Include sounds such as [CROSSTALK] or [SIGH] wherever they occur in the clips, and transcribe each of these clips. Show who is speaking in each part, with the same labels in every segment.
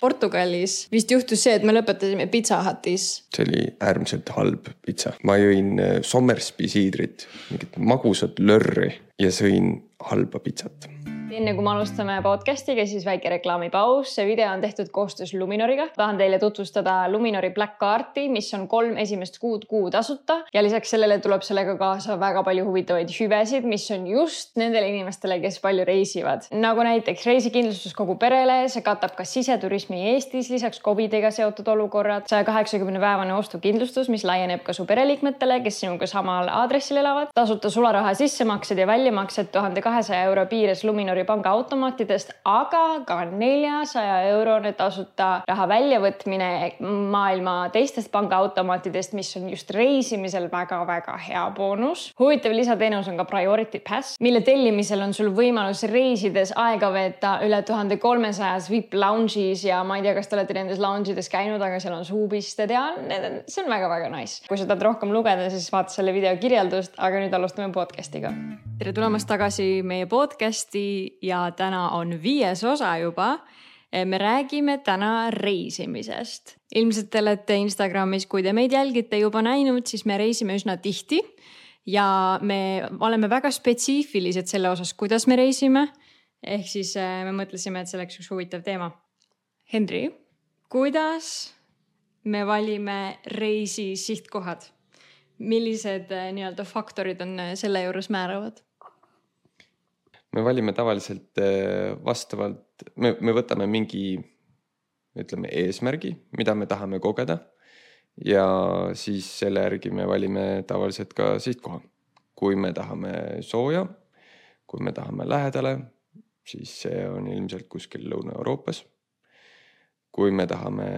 Speaker 1: Portugalis vist juhtus see, et me lõpetasime Pizza Hutis.
Speaker 2: see oli äärmiselt halb pitsa. ma jõin äh, Sommersby siidrit, mingit magusat lörri ja sõin halba pitsat
Speaker 1: enne kui me alustame podcast'iga, siis väike reklaamipaus. see video on tehtud koostöös Luminoriga. tahan teile tutvustada Luminori Black Cardi, mis on kolm esimest kuud kuu tasuta ja lisaks sellele tuleb sellega kaasa väga palju huvitavaid hüvesid, mis on just nendele inimestele, kes palju reisivad. nagu näiteks reisikindlustus kogu perele, see katab ka siseturismi Eestis, lisaks Covidiga seotud olukorrad, saja kaheksakümne päevane ostukindlustus, mis laieneb ka su pereliikmetele, kes sinuga samal aadressil elavad, tasuta sularaha sissemaksed ja väljamaksed tuhande kahesaja euro piires Luminori pangaautomaatidest, aga ka neljasaja eurone tasuta raha väljavõtmine maailma teistest pangaautomaatidest, mis on just reisimisel väga-väga hea boonus. huvitav lisateenus on ka Priority Pass, mille tellimisel on sul võimalus reisides aega veeta üle tuhande kolmesajas VIP lounge'is ja ma ei tea, kas te olete nendes lounge ides käinud, aga seal on suupiste ja see on väga-väga nice. kui sa tahad rohkem lugeda, siis vaata selle video kirjeldust, aga nüüd alustame podcast'iga. tere tulemast tagasi meie podcast'i ja täna on viies osa juba. me räägime täna reisimisest. ilmselt te olete Instagramis, kui te meid jälgite, juba näinud, siis me reisime üsna tihti. ja me oleme väga spetsiifilised selle osas, kuidas me reisime. ehk siis äh, me mõtlesime, et see oleks üks huvitav teema. Henri, kuidas me valime reisi sihtkohad? millised äh, nii-öelda faktorid on selle juures määravad?
Speaker 2: Me valime tavaliselt äh, vastavalt, me, me võtame mingi, ütleme eesmärgi, mida me tahame kogeda. ja siis selle järgi me valime tavaliselt ka sihtkoha. kui me tahame sooja, kui me tahame lähedale, siis see on ilmselt kuskil Lõuna-Euroopas. kui me tahame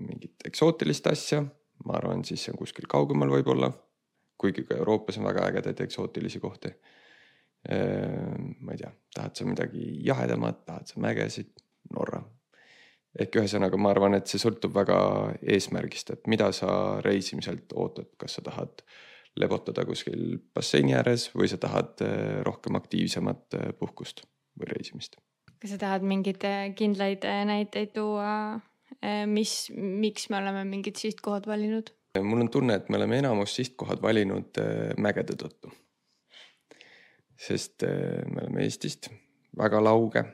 Speaker 2: mingit eksootilist asja, ma arvan, siis see on kuskil kaugemal võib-olla. kuigi ka Euroopas on väga ägedaid eksootilisi kohti ma ei tea, tahad sa midagi jahedamat, tahad sa mägesid, Norra. ehk ühesõnaga, ma arvan, et see sõltub väga eesmärgist, et mida sa reisimiselt ootad, kas sa tahad lebotada kuskil basseini ääres või sa tahad eh, rohkem aktiivsemat eh, puhkust või reisimist.
Speaker 1: kas sa tahad mingeid eh, kindlaid näiteid tuua, mis, miks me oleme mingid sihtkohad valinud?
Speaker 2: mul on tunne, et me oleme enamus sihtkohad valinud mägede tõttu sest äh, me oleme Eestist väga lauge.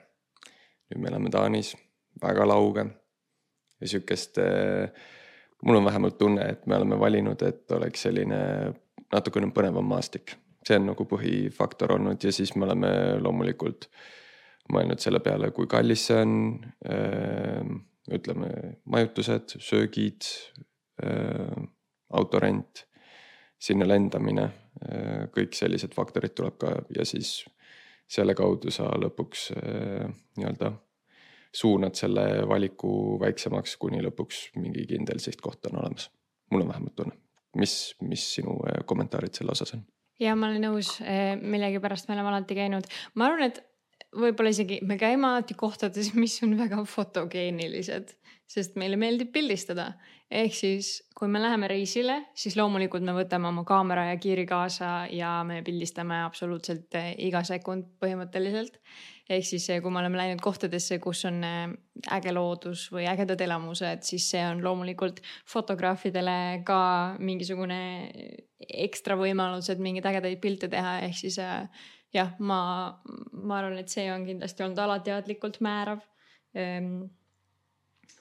Speaker 2: nüüd me elame Taanis, väga lauge. ja sihukest, äh, mul on vähemalt tunne, et me oleme valinud, et oleks selline natukene põnevam maastik. see on nagu põhifaktor olnud ja siis me oleme loomulikult mõelnud selle peale, kui kallis see on. Äh, ütleme majutused, söögid, autorent, sinna lendamine Äh, kõik sellised faktorid tuleb ka ja siis selle kaudu sa lõpuks äh, nii-öelda suunad selle valiku väiksemaks, kuni lõpuks mingi kindel sihtkoht on olemas. mul on vähemalt tunne, mis, mis sinu äh, kommentaarid selle osas on?
Speaker 1: ja ma olen nõus, millegipärast me oleme alati käinud, ma arvan, et võib-olla isegi me käime alati kohtades, mis on väga fotogeenilised, sest meile meeldib pildistada ehk siis, kui me läheme reisile, siis loomulikult me võtame oma kaamera ja kiiri kaasa ja me pildistame absoluutselt eh, iga sekund põhimõtteliselt. ehk siis, eh, kui me oleme läinud kohtadesse, kus on eh, äge loodus või ägedad elamused, siis see on loomulikult fotograafidele ka mingisugune ekstra võimalus, et mingeid ägedaid pilte teha, ehk siis jah, ma, ma arvan, et see on kindlasti olnud alateadlikult määrav.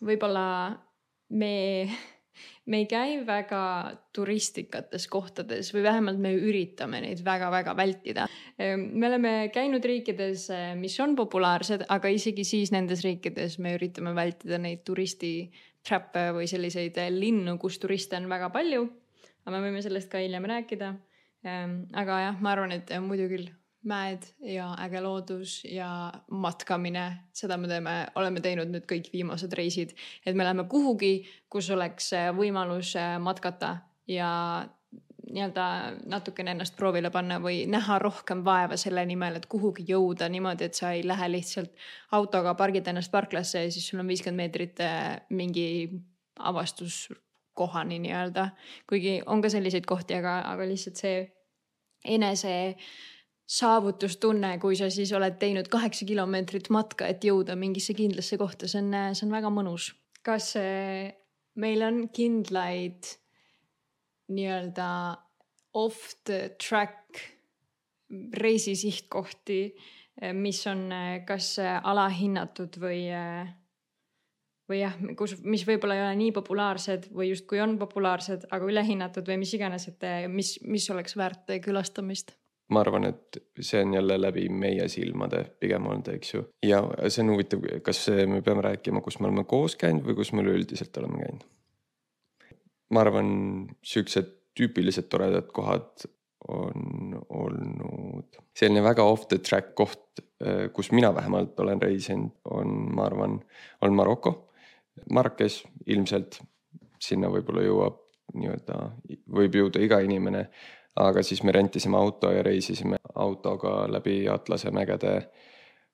Speaker 1: Võib-olla me, [LAUGHS] me ei käi väga turistikates kohtades või vähemalt me üritame neid väga-väga vältida. Ehm, me oleme käinud riikides, eh, mis on populaarsed, aga isegi siis nendes riikides me üritame vältida neid turisti trap'e või selliseid eh, linnu, kus turiste on väga palju. aga me võime sellest ka hiljem rääkida. Ehm, aga jah, ma arvan, et muidu küll mäed ja äge loodus ja matkamine, seda me teeme, oleme teinud nüüd kõik viimased reisid, et me läheme kuhugi, kus oleks äh, võimalus äh, matkata ja nii-öelda natukene ennast proovile panna või näha rohkem vaeva selle nimel, et kuhugi jõuda niimoodi, et sa ei lähe lihtsalt autoga, pargid ennast parklasse ja siis sul on viiskümmend meetrit äh, mingi avastuskohani nii-öelda. kuigi on ka selliseid kohti, aga, aga lihtsalt see enese saavutustunne, kui sa siis oled teinud kaheksa kilomeetrit matka, et jõuda mingisse kindlasse kohta, see on, see on väga mõnus. kas meil on kindlaid nii-öelda off the track reisi sihtkohti, mis on kas alahinnatud või, või jah, kus, mis võib-olla ei ole nii populaarsed või justkui on populaarsed, aga ülehinnatud või mis iganes, et mis, mis oleks väärt külastamist
Speaker 2: ma arvan, et see on jälle läbi meie silmade pigem olnud, eks ju. ja see on huvitav, kas me peame rääkima, kus me oleme koos käinud või kus me üleüldiselt oleme käinud. ma arvan, siuksed tüüpilised toredad kohad on olnud selline väga off the track koht, kus mina vähemalt olen reisinud, on, ma arvan, on Maroko. Marrakech ilmselt, sinna võib-olla jõuab nii-öelda, võib jõuda iga inimene aga siis me rentisime auto ja reisisime autoga läbi Atlase mägede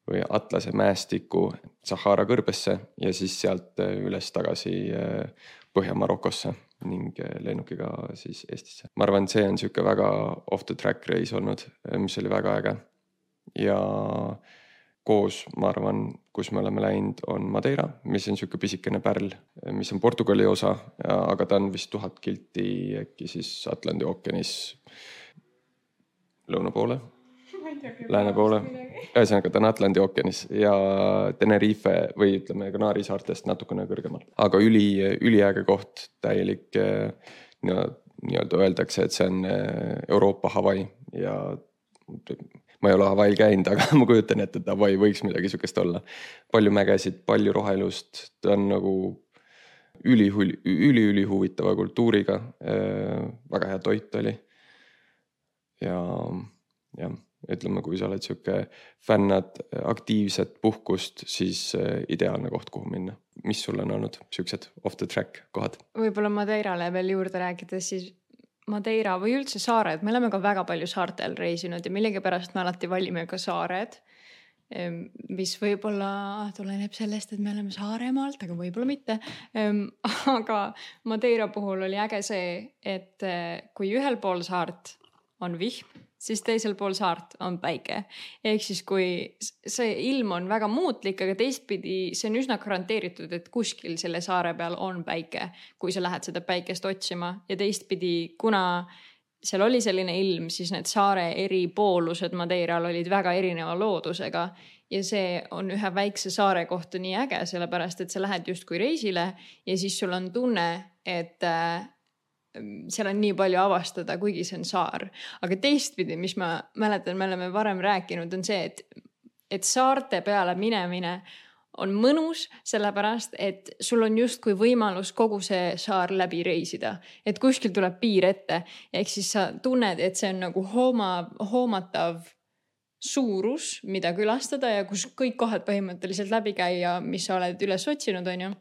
Speaker 2: või Atlase mäestiku Sahara kõrbesse ja siis sealt äh, üles tagasi äh, Põhja-Marokosse ning äh, lennukiga siis Eestisse. ma arvan, see on sihuke väga off the track reis olnud, mis oli väga äge. ja koos, ma arvan, kus me oleme läinud, on Madeira, mis on sihuke pisikene pärl, mis on Portugali osa, aga ta on vist tuhat kilti äkki siis Atlandi ookeanis lõuna poole, lääne poole. ühesõnaga, ta on Atlandi ookeanis ja Tenerife või ütleme Kanaari saartest natukene kõrgemal, aga üli, üliäge koht, täielik nii-öelda öeldakse, et see on Euroopa Hawaii ja ma ei ole Hawaii'l käinud, aga [LAUGHS] ma kujutan ette, et Hawaii võiks midagi sihukest olla. palju mägesid, palju rohelust, ta on nagu üli, üli-üli huvitava kultuuriga. Äh, väga hea toit oli. Ja, jah, ütleme, kui sa oled sihuke, fännad aktiivset puhkust, siis äh, ideaalne koht, kuhu minna. mis sul on olnud siuksed off the track kohad?
Speaker 1: võib-olla Madeirale veel juurde rääkides, siis Madeira või üldse saared, me oleme ka väga palju saartel reisinud ja millegipärast me alati valime ka saared. mis võib-olla tuleneb sellest, et me oleme Saaremaalt, aga võib-olla mitte. aga Madeira puhul oli äge see, et eh, kui ühel pool saart on vihm siis teisel pool saart on päike. ehk siis, kui see ilm on väga muutlik, aga teistpidi see on üsna garanteeritud, et kuskil selle saare peal on päike, kui sa lähed seda päikest otsima ja teistpidi, kuna seal oli selline ilm, siis need saare eri poolused Madeiral olid väga erineva loodusega ja see on ühe väikse saare kohta nii äge, sellepärast et sa lähed justkui reisile ja siis sul on tunne, et äh, seal on nii palju avastada, kuigi see on saar. aga teistpidi, mis ma mäletan, me oleme varem rääkinud, on see, et, et saarte peale minemine on mõnus, sellepärast et sul on justkui võimalus kogu see saar läbi reisida, et kuskil tuleb piir ette, ehk siis sa tunned, et see on nagu hooma, hoomatav suurus, mida külastada ja kus kõik kohad põhimõtteliselt läbi käia, mis sa oled üles otsinud, on ju.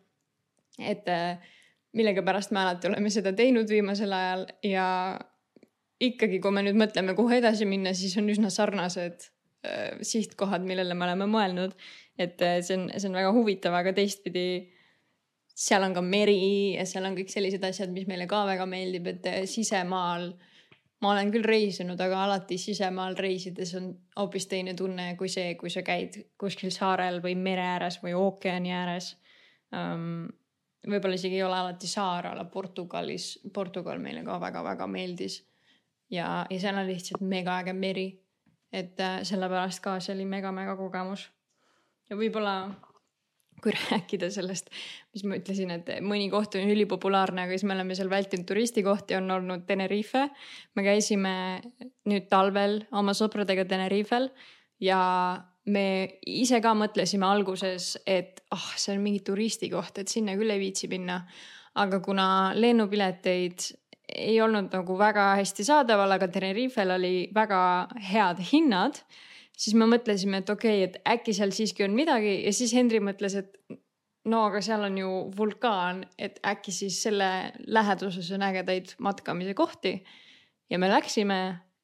Speaker 1: et äh, millegipärast me alati oleme seda teinud viimasel ajal ja ikkagi, kui me nüüd mõtleme, kuhu edasi minna, siis on üsna sarnased äh, sihtkohad, millele me oleme mõelnud. et äh, see on, see on väga huvitav, aga teistpidi seal on ka meri ja seal on kõik sellised asjad, mis meile ka väga meeldib, et äh, sisemaal ma olen küll reisinud, aga alati sisemaal reisides on hoopis teine tunne kui see, kui sa käid kuskil saarel või mere ääres või ookeani ääres um, võib-olla isegi ei ole alati saar, aga Portugalis, Portugal meile ka väga-väga meeldis. ja, ja seal on lihtsalt megaäge meri. et äh, sellepärast ka see oli mega-mega kogemus. ja võib-olla kui [LAUGHS] rääkida sellest, mis ma ütlesin, et mõni koht on ülipopulaarne, aga siis me oleme seal vältinud turistikohti, on olnud Tenerife. me käisime nüüd talvel oma sõpradega Tenerifel ja me ise ka mõtlesime alguses, et ah oh,, see on mingi turistikoht, et sinna küll ei viitsi minna. aga kuna lennupileteid ei olnud nagu väga hästi saadaval, aga Tenerifel oli väga head hinnad, siis me mõtlesime, et okei okay,, et äkki seal siiski on midagi ja siis Henri mõtles, et no aga seal on ju vulkaan, et äkki siis selle läheduses on ägedaid matkamise kohti. ja me läksime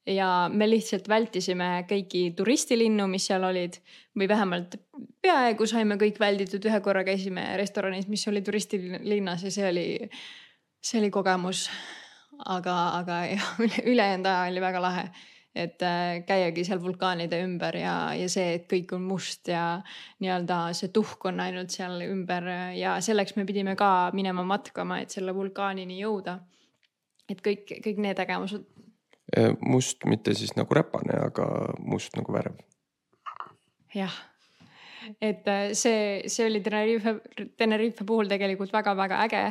Speaker 1: ja me lihtsalt vältisime kõiki turistilinnu, mis seal olid või vähemalt peaaegu saime kõik välditud, ühe korra käisime restoranis, mis oli turistilinnas ja see oli, see oli kogemus. aga, aga jah, ülejäänud aja oli väga lahe. et äh, käiagi seal vulkaanide ümber ja, ja see, et kõik on must ja nii-öelda see tuhk on ainult seal ümber ja selleks me pidime ka minema matkama, et selle vulkaanini jõuda. et kõik, kõik need ägemused.
Speaker 2: Must, mitte siis nagu räpane, aga must nagu värv.
Speaker 1: jah et äh, see, see oli Tenerife, Tenerife puhul tegelikult väga-väga äge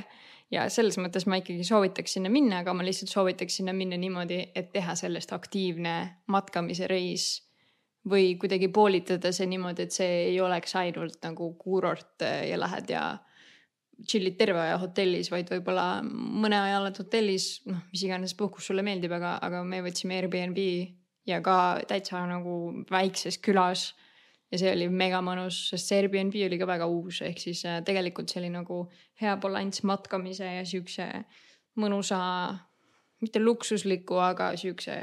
Speaker 1: ja selles mõttes ma ikkagi soovitaks sinna minna, aga ma lihtsalt soovitaks sinna minna niimoodi, et teha sellest aktiivne matkamise reis. või kuidagi poolitada see niimoodi, et see ei oleks ainult nagu kuurort ja lähed ja chill'id terve aja hotellis, vaid võib-olla mõne aja oled hotellis, noh, mis iganes puhkus sulle meeldib, aga, aga me võtsime Airbnb ja ka täitsa nagu väikses külas ja see oli mega mõnus, sest see Airbnb oli ka väga uus, ehk siis äh, tegelikult see oli nagu hea balanss matkamise ja siukse mõnusa, mitte luksusliku, aga siukse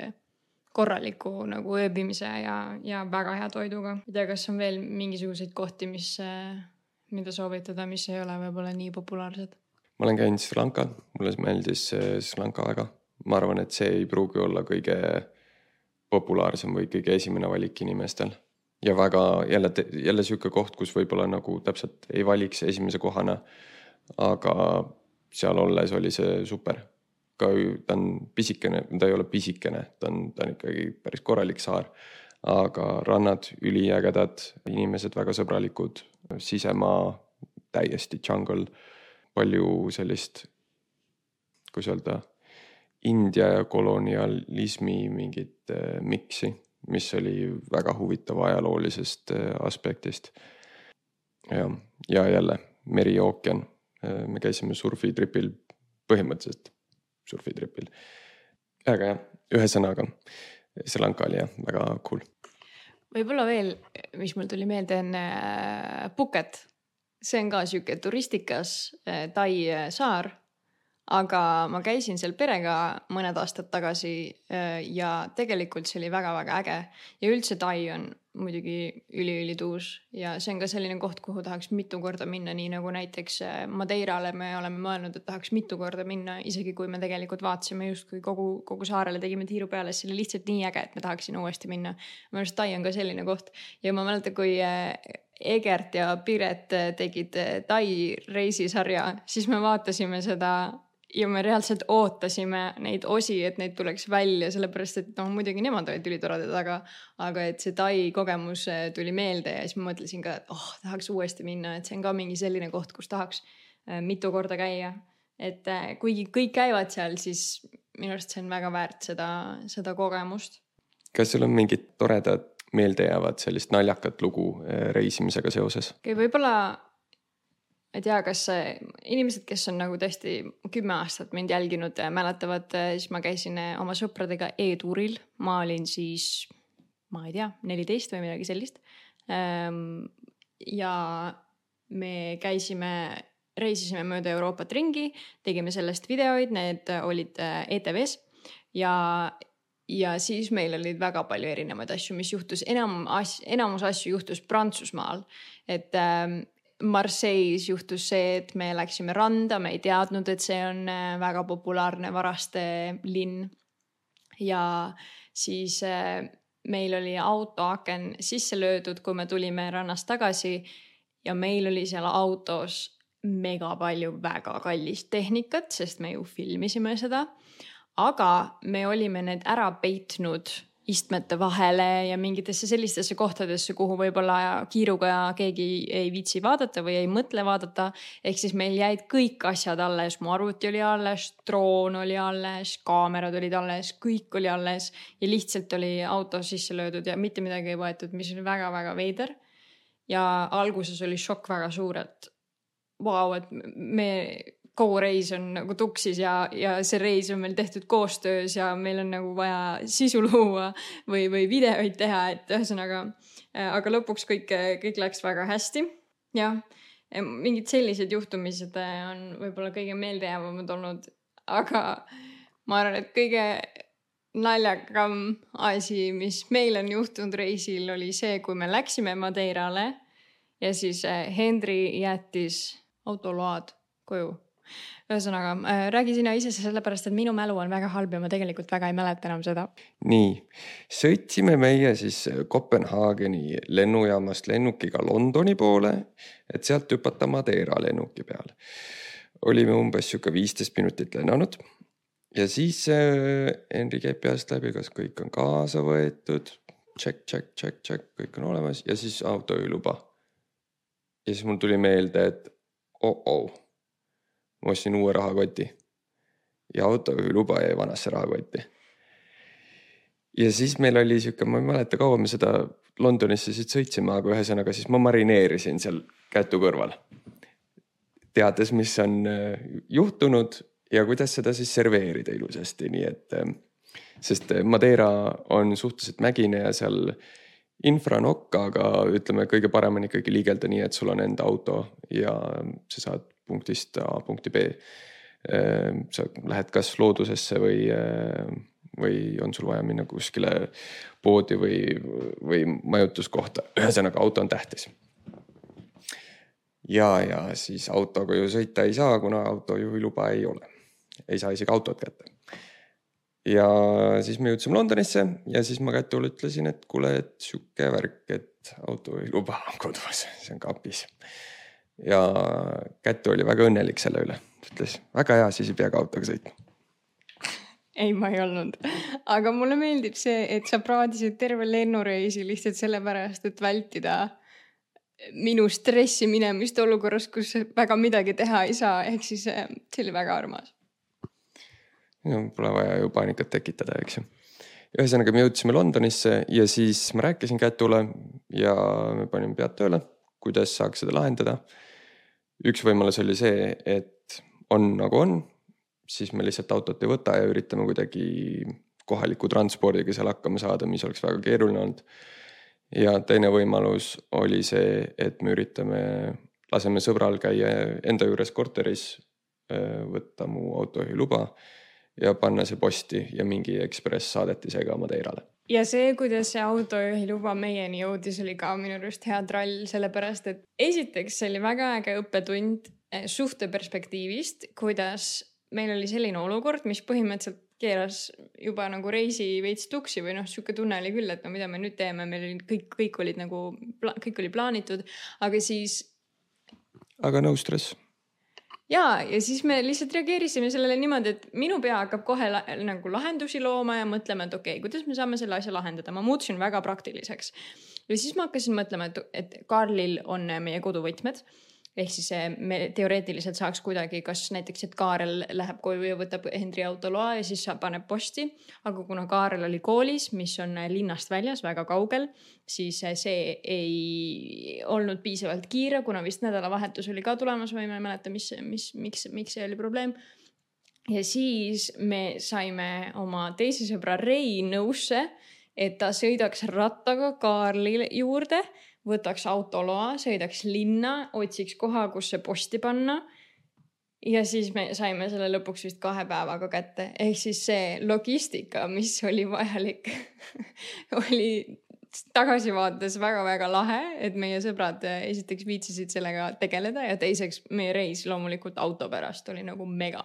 Speaker 1: korraliku nagu ööbimise ja, ja väga hea toiduga. ei tea, kas on veel mingisuguseid kohti, mis, äh, mida soovitada, mis ei ole võib-olla nii populaarsed?
Speaker 2: ma olen käinud Sri Lankal, mulle meeldis äh, Sri Lanka väga. ma arvan, et see ei pruugi olla kõige populaarsem või kõige esimene valik inimestel ja väga jälle, jälle sihuke koht, kus võib-olla nagu täpselt ei valiks esimese kohana. aga seal olles oli see super. ka ta on pisikene, ta ei ole pisikene, ta on, ta on ikkagi päris korralik saar. aga rannad üliägedad, inimesed väga sõbralikud, sisemaa täiesti jungle, palju sellist, kuidas öelda, India ja kolonialismi mingit äh, miksi mis oli väga huvitav ajaloolisest äh, aspektist. ja, ja jälle meri, ookean. Äh, me käisime surfitripil, põhimõtteliselt surfitripil. aga jah, ühesõnaga Sri Lanka oli jah, väga cool.
Speaker 1: Võib-olla veel, mis mul tuli meelde, on äh, Phuket. see on ka sihuke turistikas Tai saar aga ma käisin seal perega mõned aastad tagasi äh, ja tegelikult see oli väga-väga äge ja üldse Tai on muidugi üliülituus ja see on ka selline koht, kuhu tahaks mitu korda minna, nii nagu näiteks äh, Madeirale me oleme mõelnud, et tahaks mitu korda minna, isegi kui me tegelikult vaatasime justkui kogu, kogu saarele tegime tiiru peale, siis see oli lihtsalt nii äge, et me tahaksin uuesti minna. minu arust Tai on ka selline koht ja ma mäletan, kui äh, Egert ja Piret tegid Tai reisisarja, siis me vaatasime seda ja me reaalselt ootasime neid osi, et neid tuleks välja, sellepärast et noh, muidugi nemad olid ülitoredad, aga, aga et see Tai kogemus äh, tuli meelde ja siis ma mõtlesin ka, et oh, tahaks uuesti minna, et see on ka mingi selline koht, kus tahaks äh, mitu korda käia. et äh, kuigi kõik käivad seal, siis minu arust see on väga väärt seda, seda kogemust.
Speaker 2: kas sul on mingid toredad meeldejäävad sellist naljakat lugu reisimisega seoses?
Speaker 1: võib-olla ei tea, kas inimesed, kes on nagu tõesti kümme aastat mind jälginud, mäletavad, siis ma käisin oma sõpradega e-tuuril, ma olin siis, ma ei tea, neliteist või midagi sellist. Ehm, ja me käisime, reisisime mööda Euroopat ringi, tegime sellest videoid, need olid ETV-s ja ja siis meil olid väga palju erinevaid asju, mis juhtus, enam asju, enamus asju juhtus Prantsusmaal. et ähm, Marseille's juhtus see, et me läksime randa, me ei teadnud, et see on äh, väga populaarne varaste linn. ja siis äh, meil oli autoaken sisse löödud, kui me tulime rannast tagasi ja meil oli seal autos mega palju väga kallist tehnikat, sest me ju filmisime seda. aga me olime need ära peitnud istmete vahele ja mingitesse sellistesse kohtadesse, kuhu võib-olla kiiruga keegi ei viitsi vaadata või ei mõtle vaadata. ehk siis meil jäid kõik asjad alles, mu arvuti oli alles, droon oli alles, kaamerad olid alles, kõik oli alles ja lihtsalt oli auto sisse löödud ja mitte midagi ei võetud, mis oli väga-väga veider. ja alguses oli šokk väga suur, et vau wow,, et me kogu reis on nagu tuksis ja, ja see reis on meil tehtud koostöös ja meil on nagu vaja sisu luua või, või videoid teha, et ühesõnaga. Äh, aga lõpuks kõik, kõik läks väga hästi. jah, mingid sellised juhtumised äh, on võib-olla kõige meeldejäävamad olnud, aga ma arvan, et kõige naljakam asi, mis meil on juhtunud reisil, oli see, kui me läksime Madeirale ja siis äh, Henri jättis autoload koju ühesõnaga äh, räägi sina ise sellepärast, et minu mälu on väga halb ja ma tegelikult väga ei mäleta enam seda.
Speaker 2: nii, sõitsime meie siis Kopenhaageni lennujaamast lennukiga Londoni poole, et sealt hüpata Madeira lennuki peale. olime umbes sihuke viisteist minutit lennanud ja siis äh, Henri käib peast läbi, kas kõik on kaasa võetud, check, check, check, check, kõik on olemas ja siis autojuhiluba. ja siis mul tuli meelde, et oh-oh ma ostsin uue rahakoti ja autojuhiluba jäi vanasse rahakotti. ja siis meil oli sihuke, ma ei mäleta, kaua me seda Londonisse siit sõitsime, aga ühesõnaga siis ma marineerisin seal kätu kõrval. teades, mis on äh, juhtunud ja kuidas seda siis serveerida ilusasti, nii et äh, sest Madeira on suhteliselt mägine ja seal infranokk, aga ütleme, kõige parem on ikkagi liigelda nii, et sul on enda auto ja sa saad punktist A punkti B. Ehm, sa lähed kas loodusesse või, ehm, või on sul vaja minna kuskile poodi või, või majutuskohta, ühesõnaga auto on tähtis. ja, ja siis autoga ju sõita ei saa, kuna autojuhiluba ei ole, ei saa isegi autot kätte. Ja siis me jõudsime Londonisse ja siis ma Kätule ütlesin, et kuule, et sihuke värk, et autojuhiluba on kodus, [LAUGHS] see on kapis ja Kätu oli väga õnnelik selle üle, ütles väga hea, siis ei pea ka autoga sõitma.
Speaker 1: ei, ma ei olnud, aga mulle meeldib see, et sa praadisid terve lennureisi lihtsalt sellepärast, et vältida minu stressi minemist olukorras, kus väga midagi teha ei saa, ehk siis eh, see oli väga armas.
Speaker 2: no pole vaja ju paanikat tekitada, eks ju. Ühesõnaga, me jõudsime Londonisse ja siis ma rääkisin Kätule ja me panime pead tööle, kuidas saaks seda lahendada üks võimalus oli see, et on nagu on, siis me lihtsalt autot ei võta ja üritame kuidagi kohaliku transpordiga seal hakkama saada, mis oleks väga keeruline olnud. ja teine võimalus oli see, et me üritame, laseme sõbral käia enda juures korteris, võtta mu autojuhiluba ja panna see posti ja mingi ekspress saadetisega Madeirale
Speaker 1: ja see, kuidas see autojuhiluba meieni jõudis, oli ka minu arust hea trall, sellepärast et esiteks see oli väga äge õppetund eh, suhte perspektiivist, kuidas meil oli selline olukord, mis põhimõtteliselt keeras juba nagu reisi veits tuksi või noh, sihuke tunne oli küll, et no mida me nüüd teeme, meil oli kõik, kõik olid nagu, kõik oli plaanitud, aga siis.
Speaker 2: aga no stress
Speaker 1: ja, ja siis me lihtsalt reageerisime sellele niimoodi, et minu pea hakkab kohe la nagu lahendusi looma ja mõtlema, et okei okay,, kuidas me saame selle asja lahendada, ma muutusin väga praktiliseks. ja siis ma hakkasin mõtlema, et, et Karlil on meie koduvõtmed ehk siis me teoreetiliselt saaks kuidagi, kas näiteks, et Kaarel läheb koju ja võtab Hendri autoloa ja siis paneb posti. aga kuna Kaarel oli koolis, mis on linnast väljas, väga kaugel, siis see ei olnud piisavalt kiire, kuna vist nädalavahetus oli ka tulemas või ma ei mäleta, mis, mis, miks, miks see oli probleem ja siis me saime oma teise sõbra Rei nõusse, et ta sõidaks rattaga Kaarli juurde võtaks autoloa, sõidaks linna, otsiks koha, kus see posti panna. ja siis me saime selle lõpuks vist kahe päevaga kätte, ehk siis see logistika, mis oli vajalik [LAUGHS] oli tagasivaates väga-väga lahe, et meie sõbrad esiteks viitsisid sellega tegeleda ja teiseks meie reis loomulikult auto pärast oli nagu mega.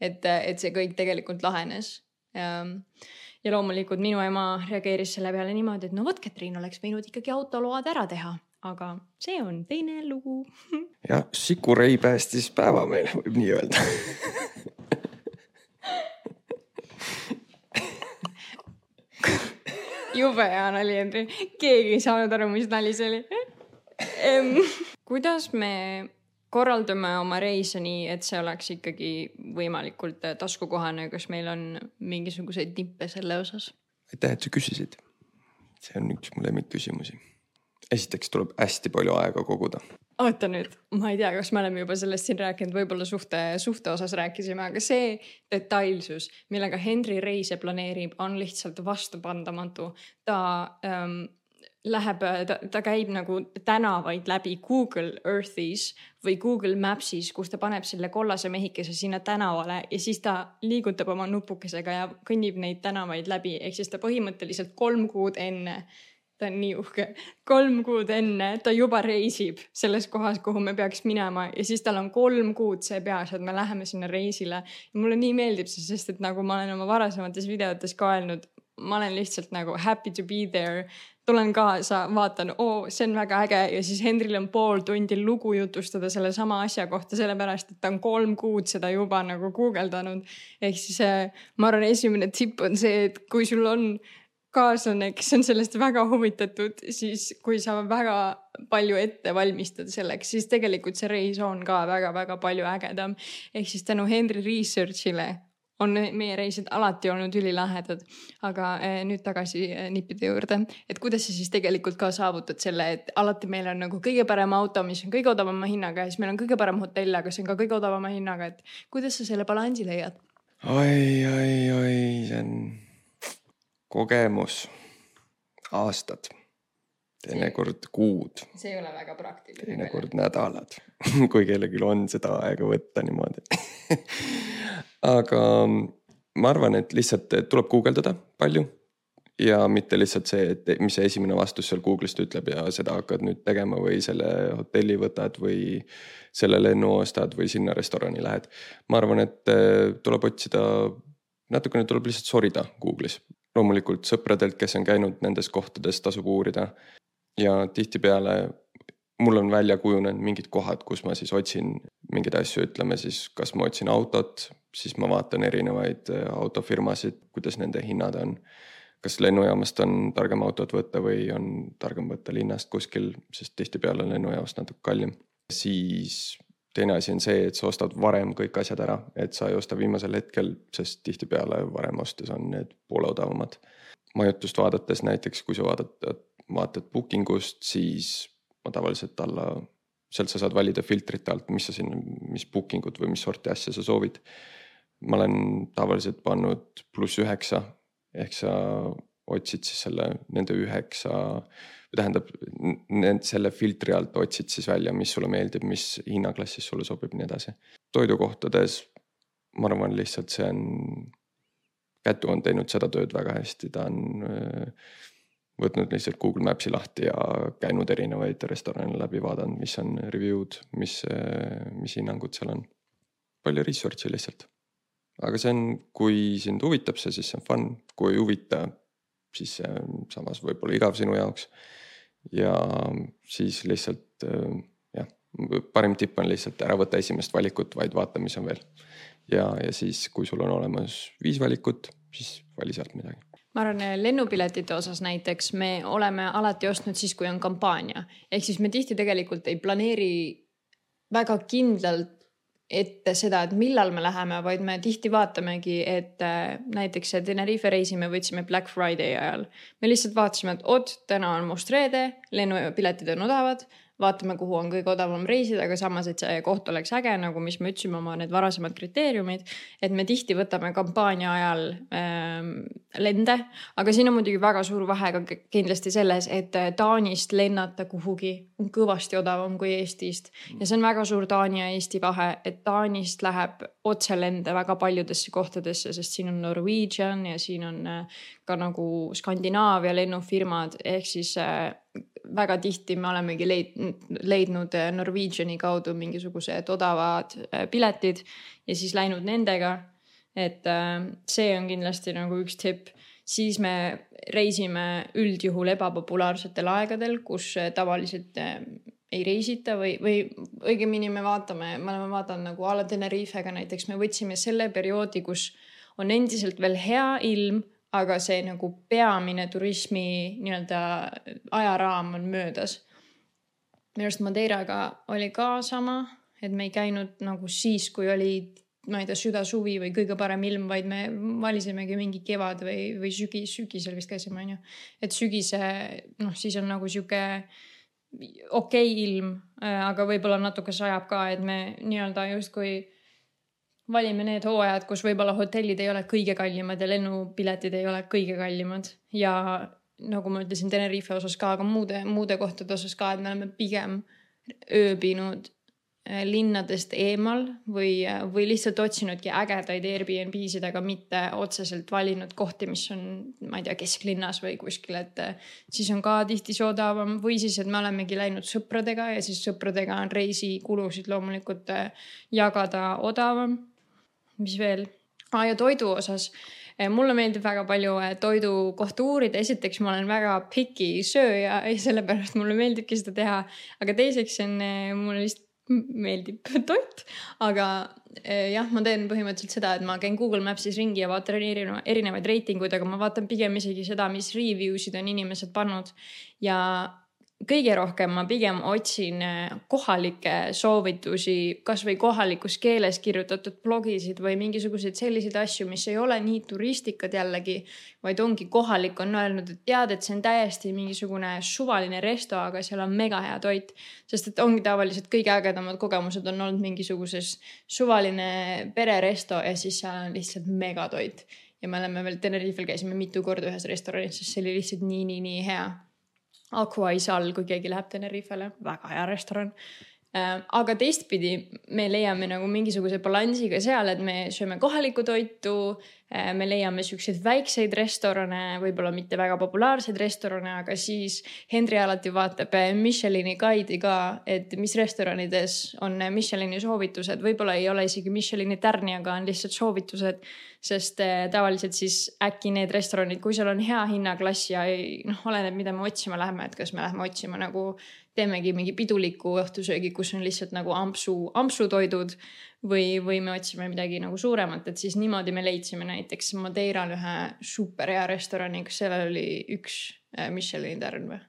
Speaker 1: et, et see kõik tegelikult lahenes ja ja loomulikult minu ema reageeris selle peale niimoodi, et no vot, Katriin oleks võinud ikkagi autoload ära teha, aga see on teine lugu. [LAUGHS]
Speaker 2: jah, Sikurei päästis päeva meil, võib nii öelda. [LAUGHS]
Speaker 1: Jube hea nali, Henri, keegi ei saanud aru, mis nali see oli. [LAUGHS] Kuidas me korraldame oma reise nii, et see oleks ikkagi võimalikult äh, taskukohane, kas meil on mingisuguseid tippe selle osas?
Speaker 2: aitäh, et sa küsisid. see on üks mu lemmikküsimusi. esiteks tuleb hästi palju aega koguda.
Speaker 1: oota nüüd, ma ei tea, kas me oleme juba sellest siin rääkinud, võib-olla suhte, suhte osas rääkisime, aga see detailsus, millega Henry reise planeerib, on lihtsalt vastupandamatu. ta ähm, läheb, ta, ta käib nagu tänavaid läbi Google Earth'is või Google Maps'is, kus ta paneb selle kollase mehikese sinna tänavale ja siis ta liigutab oma nupukesega ja kõnnib neid tänavaid läbi, ehk siis ta põhimõtteliselt kolm kuud enne ta on nii uhke. kolm kuud enne ta juba reisib selles kohas, kuhu me peaks minema ja siis tal on kolm kuud see peas, et me läheme sinna reisile. mulle nii meeldib see, sest et nagu ma olen oma varasemates videotes ka öelnud, ma olen lihtsalt nagu happy to be there tulen kaasa, vaatan, oo, see on väga äge ja siis Hendril on pool tundi lugu jutustada sellesama asja kohta, sellepärast et ta on kolm kuud seda juba nagu guugeldanud. ehk siis äh, ma arvan, esimene tipp on see, et kui sul on kaaslane, kes on sellest väga huvitatud, siis kui sa väga palju ette valmistad selleks, siis tegelikult see reis on ka väga-väga palju ägedam. ehk siis tänu Henry Research'ile on meie reisid alati olnud ülilahedad. aga eh, nüüd tagasi eh, nippide juurde, et kuidas sa siis tegelikult ka saavutad selle, et alati meil on nagu kõige parem auto, mis on kõige odavama hinnaga ja siis meil on kõige parem hotell, aga see on ka kõige odavama hinnaga, et kuidas sa selle balansi leiad?
Speaker 2: oi, oi, oi, see on kogemus, aastad, teinekord kuud.
Speaker 1: see ei ole väga praktiline.
Speaker 2: teinekord nädalad [LAUGHS] kui kellelgi on seda aega võtta niimoodi [LAUGHS] aga ma arvan, et lihtsalt tuleb guugeldada palju ja mitte lihtsalt see, et mis see esimene vastus seal Google'ist ütleb ja seda hakkad nüüd tegema või selle hotelli võtad või selle lennu ostad või sinna restorani lähed. ma arvan, et eh, tuleb otsida, natukene tuleb lihtsalt sorida Google'is, loomulikult sõpradelt, kes on käinud nendes kohtades, tasub uurida. ja tihtipeale mul on välja kujunenud mingid kohad, kus ma siis otsin mingeid asju, ütleme siis, kas ma otsin autot, siis ma vaatan erinevaid äh, autofirmasid, kuidas nende hinnad on. kas lennujaamast on targem autot võtta või on targem võtta linnast kuskil, sest tihtipeale on lennujaamast natuke kallim. siis teine asi on see, et sa ostad varem kõik asjad ära, et sa ei osta viimasel hetkel, sest tihtipeale varem ostes on need poole odavamad. majutust vaadates näiteks, kui sa vaatad, vaatad booking ust, siis ma tavaliselt alla, sealt sa saad valida filtrite alt, mis sa sinna, mis booking ut või mis sorti asja sa soovid. ma olen tavaliselt pannud pluss üheksa ehk sa otsid siis selle, nende üheksa tähendab, selle filtri alt otsid siis välja, mis sulle meeldib, mis hinnaklassis sulle sobib, nii edasi. toidukohtades ma arvan, lihtsalt see on, Kätu on teinud seda tööd väga hästi, ta on võtnud lihtsalt Google Maps'i lahti ja käinud erinevaid restorane läbi, vaadanud, mis on review'd, mis, mis hinnangud seal on. palju research'i lihtsalt. aga see on, kui sind huvitab see, siis see on fun, kui ei huvita, siis see on samas võib-olla igav sinu jaoks ja siis lihtsalt jah, parim tipp on lihtsalt ära võtta esimest valikut, vaid vaata, mis on veel. ja, ja siis, kui sul on olemas viis valikut, siis vali sealt midagi
Speaker 1: ma arvan, lennupiletite osas näiteks me oleme alati ostnud siis, kui on kampaania. ehk siis me tihti tegelikult ei planeeri väga kindlalt ette seda, et millal me läheme, vaid me tihti vaatamegi, et äh, näiteks see Tenerife reisi me võtsime Black Friday ajal. me lihtsalt vaatasime, et oot, täna on must reede, lennupiletid on odavad vaatame, kuhu on kõige odavam reisida, aga samas, et see koht oleks äge, nagu mis me ütlesime, oma need varasemad kriteeriumid. et me tihti võtame kampaania ajal ähm, lende, aga siin on muidugi väga suur vahe ka kindlasti selles, et äh, Taanist lennata kuhugi on kõvasti odavam kui Eestist. ja see on väga suur Taani ja Eesti vahe, et Taanist läheb otselende väga paljudesse kohtadesse, sest siin on Norwegian ja siin on äh, ka nagu Skandinaavia lennufirmad ehk siis äh, väga tihti me olemegi leid, leidnud äh, Norwegiani kaudu mingisugused odavad piletid ja siis läinud nendega. et see on kindlasti nagu üks tipp, siis me reisime üldjuhul ebapopulaarsetel aegadel, kus tavaliselt ei reisita või, või õigemini me vaatame, me oleme vaadanud nagu a la Tenerifega näiteks, me võtsime selle perioodi, kus on endiselt veel hea ilm, aga see nagu peamine turismi nii-öelda ajaraam on möödas. minu arust Madeiraga oli ka sama, et me ei käinud nagu siis, kui oli, ma ei tea, süda-suvi või kõige parem ilm, vaid me valisimegi mingi kevad või, või sügis, sügisel vist käisime, onju. et sügise, noh, siis on nagu sihuke okei okay ilm, aga võib-olla natuke sajab ka, et me nii-öelda justkui valime need hooajad, kus võib-olla hotellid ei ole kõige kallimad ja lennupiletid ei ole kõige kallimad. Ja nagu ma ütlesin Tenerife osas ka, aga muude, muude kohtade osas ka, et me oleme pigem ööbinud äh, linnadest eemal või, või lihtsalt otsinudki ägedaid Airbnb-sid, aga mitte otseselt valinud kohti, mis on, ma ei tea, kesklinnas või kuskil, et siis on ka tihti see odavam või siis, et me olemegi läinud sõpradega ja siis sõpradega on reisikulusid loomulikult jagada odavam. mis veel ah,? ja toidu osas mulle meeldib väga palju toidu kohta uurida, esiteks ma olen väga picky sööja ja sellepärast mulle meeldibki seda teha. aga teiseks on, mulle lihtsalt meeldib [LAUGHS] toit, aga jah, ma teen põhimõtteliselt seda, et ma käin Google Maps'is ringi ja vaatan erineva, erinevaid reitinguid, aga ma vaatan pigem isegi seda, mis review sid on inimesed pannud. Ja kõige rohkem ma pigem otsin äh, kohalikke soovitusi, kasvõi kohalikus keeles kirjutatud blogisid või mingisuguseid selliseid asju, mis ei ole nii turistikad jällegi, vaid ongi kohalik on öelnud, et tead, et see on täiesti mingisugune suvaline resto, aga seal on mega hea toit. sest et ongi tavaliselt kõige ägedamad kogemused on olnud mingisuguses suvaline pereresto ja siis seal on lihtsalt megatoit. ja me oleme veel Tenerifel käisime mitu korda ühes restoranis, sest see oli lihtsalt nii, nii, nii hea Aqua Isal, kui keegi läheb Tenerifele, väga hea restoran. Äh, aga teistpidi me leiame nagu mingisuguse balansiga seal, et me sööme kohalikku toitu. Äh, me leiame siukseid väikseid restorane, võib-olla mitte väga populaarseid restorane, aga siis Henri alati vaatab äh, Michelini guide'i ka, et mis restoranides on Michelini soovitused, võib-olla ei ole isegi Michelini tärni, aga on lihtsalt soovitused sest tavaliselt siis äkki need restoranid, kui seal on hea hinnaklass ja ei noh, oleneb, mida me otsima läheme, et kas me läheme otsima nagu teemegi mingi piduliku õhtusöögi, kus on lihtsalt nagu ampsu, ampsutoidud või, või me otsime midagi nagu suuremat, et siis niimoodi me leidsime näiteks Madeiral ühe super hea restorani, kus sellel oli üks eh, Michelini tärn või?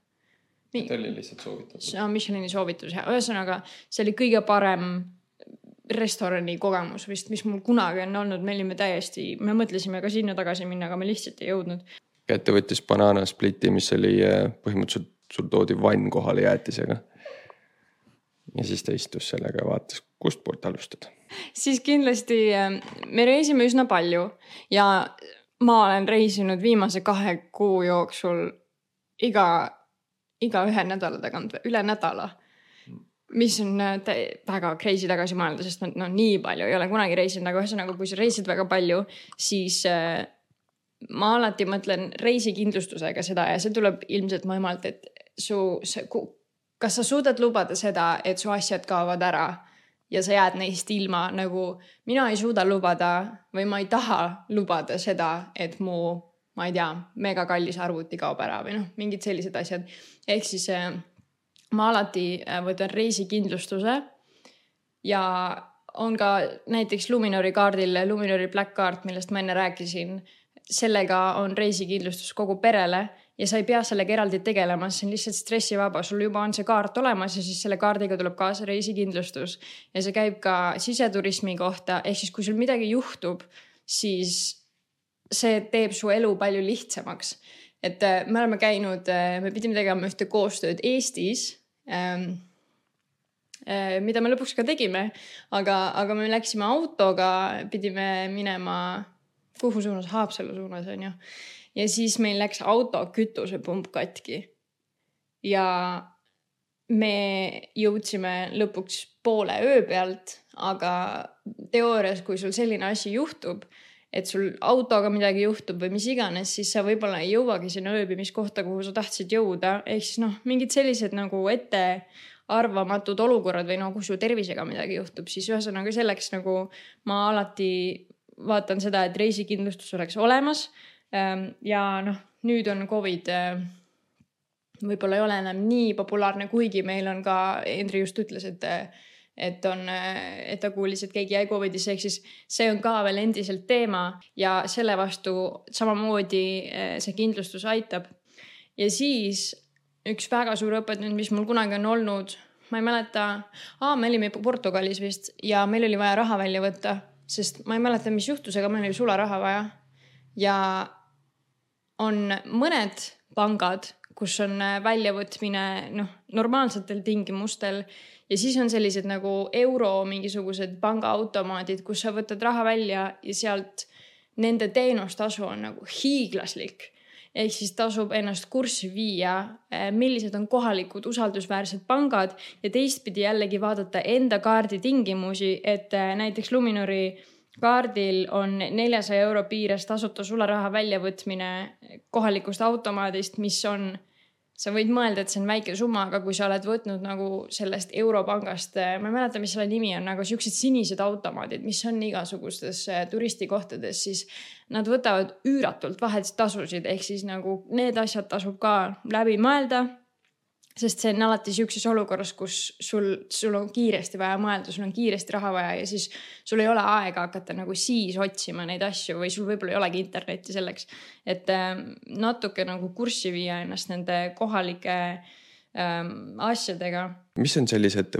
Speaker 2: nii. ta oli lihtsalt soovitatud.
Speaker 1: Michelini soovitus ja ühesõnaga see oli kõige parem restorani kogemus vist, mis mul kunagi on olnud, me olime täiesti, me mõtlesime ka sinna tagasi minna, aga me lihtsalt ei jõudnud.
Speaker 2: kätte võttis banana split'i, mis oli äh, põhimõtteliselt, sul toodi vann kohale jäätisega. ja siis ta istus sellega ja vaatas, kustpoolt alustada.
Speaker 1: siis kindlasti äh, me reisime üsna palju ja ma olen reisinud viimase kahe kuu jooksul iga, iga ühe nädala tagant, üle nädala mis on äh, väga crazy tagasi mõelda, sest no nii palju ei ole kunagi reisinud, aga ühesõnaga, kui sa reisid väga palju, siis äh, ma alati mõtlen reisikindlustusega seda ja see tuleb ilmselt mu emalt, et su, kas sa suudad lubada seda, et su asjad kaovad ära ja sa jääd neist ilma, nagu mina ei suuda lubada või ma ei taha lubada seda, et mu, ma ei tea, megakallis arvuti kaob ära või noh, mingid sellised asjad. ehk siis äh, ma alati äh, võtan reisikindlustuse ja on ka näiteks Luminori kaardil Luminori Black Card, millest ma enne rääkisin. sellega on reisikindlustus kogu perele ja sa ei pea sellega eraldi tegelema, see on lihtsalt stressivaba, sul juba on see kaart olemas ja siis selle kaardiga tuleb kaasa reisikindlustus. ja see käib ka siseturismi kohta, ehk siis kui sul midagi juhtub, siis see teeb su elu palju lihtsamaks. et äh, me oleme käinud, äh, me pidime tegema ühte koostööd Eestis ähm, mida me lõpuks ka tegime, aga, aga me läksime autoga, pidime minema kuhu suunas, Haapsalu suunas on ju. Ja siis meil läks auto kütusepump katki. ja me jõudsime lõpuks poole öö pealt, aga teoorias, kui sul selline asi juhtub, et sul autoga midagi juhtub või mis iganes, siis sa võib-olla ei jõuagi sinna ööbimiskohta, kuhu sa tahtsid jõuda, ehk siis noh, mingid sellised nagu ettearvamatud olukorrad või no kui su tervisega midagi juhtub, siis ühesõnaga selleks nagu ma alati vaatan seda, et reisikindlustus oleks olemas. Ehm, ja noh, nüüd on Covid ehm, võib-olla ei ole enam nii populaarne, kuigi meil on ka, Hendri just ütles, et et on, et ta kuulis, et keegi jäi Covidisse, ehk siis see on ka veel endiselt teema ja selle vastu samamoodi eh, see kindlustus aitab. ja siis üks väga suur õppetund, mis mul kunagi on olnud, ma ei mäleta, me olime Portugalis vist ja meil oli vaja raha välja võtta, sest ma ei mäleta, mis juhtus, aga meil oli sularaha vaja. ja on mõned pangad, kus on väljavõtmine noh, normaalsetel tingimustel ja siis on sellised nagu euro mingisugused pangaautomaadid, kus sa võtad raha välja ja sealt nende teenustasu on nagu hiiglaslik. ehk siis tasub ennast kurssi viia, millised on kohalikud usaldusväärsed pangad ja teistpidi jällegi vaadata enda kaardi tingimusi, et näiteks Luminori kaardil on neljasaja euro piires tasuta sularaha väljavõtmine kohalikust automaadist, mis on sa võid mõelda, et see on väike summa, aga kui sa oled võtnud nagu sellest Europangast, eh, ma ei mäleta, mis selle nimi on, nagu siuksed sinised automaadid, mis on igasugustes eh, turistikohtades, siis nad võtavad üüratult vahelisi tasusid, ehk siis nagu need asjad tasub ka läbi mõelda sest see on alati sihukeses olukorras, kus sul, sul on kiiresti vaja mõelda, sul on kiiresti raha vaja ja siis sul ei ole aega hakata nagu siis otsima neid asju või sul võib-olla ei olegi internetti selleks. et äh, natuke nagu kurssi viia ennast nende kohalike ähm, asjadega.
Speaker 2: mis on sellised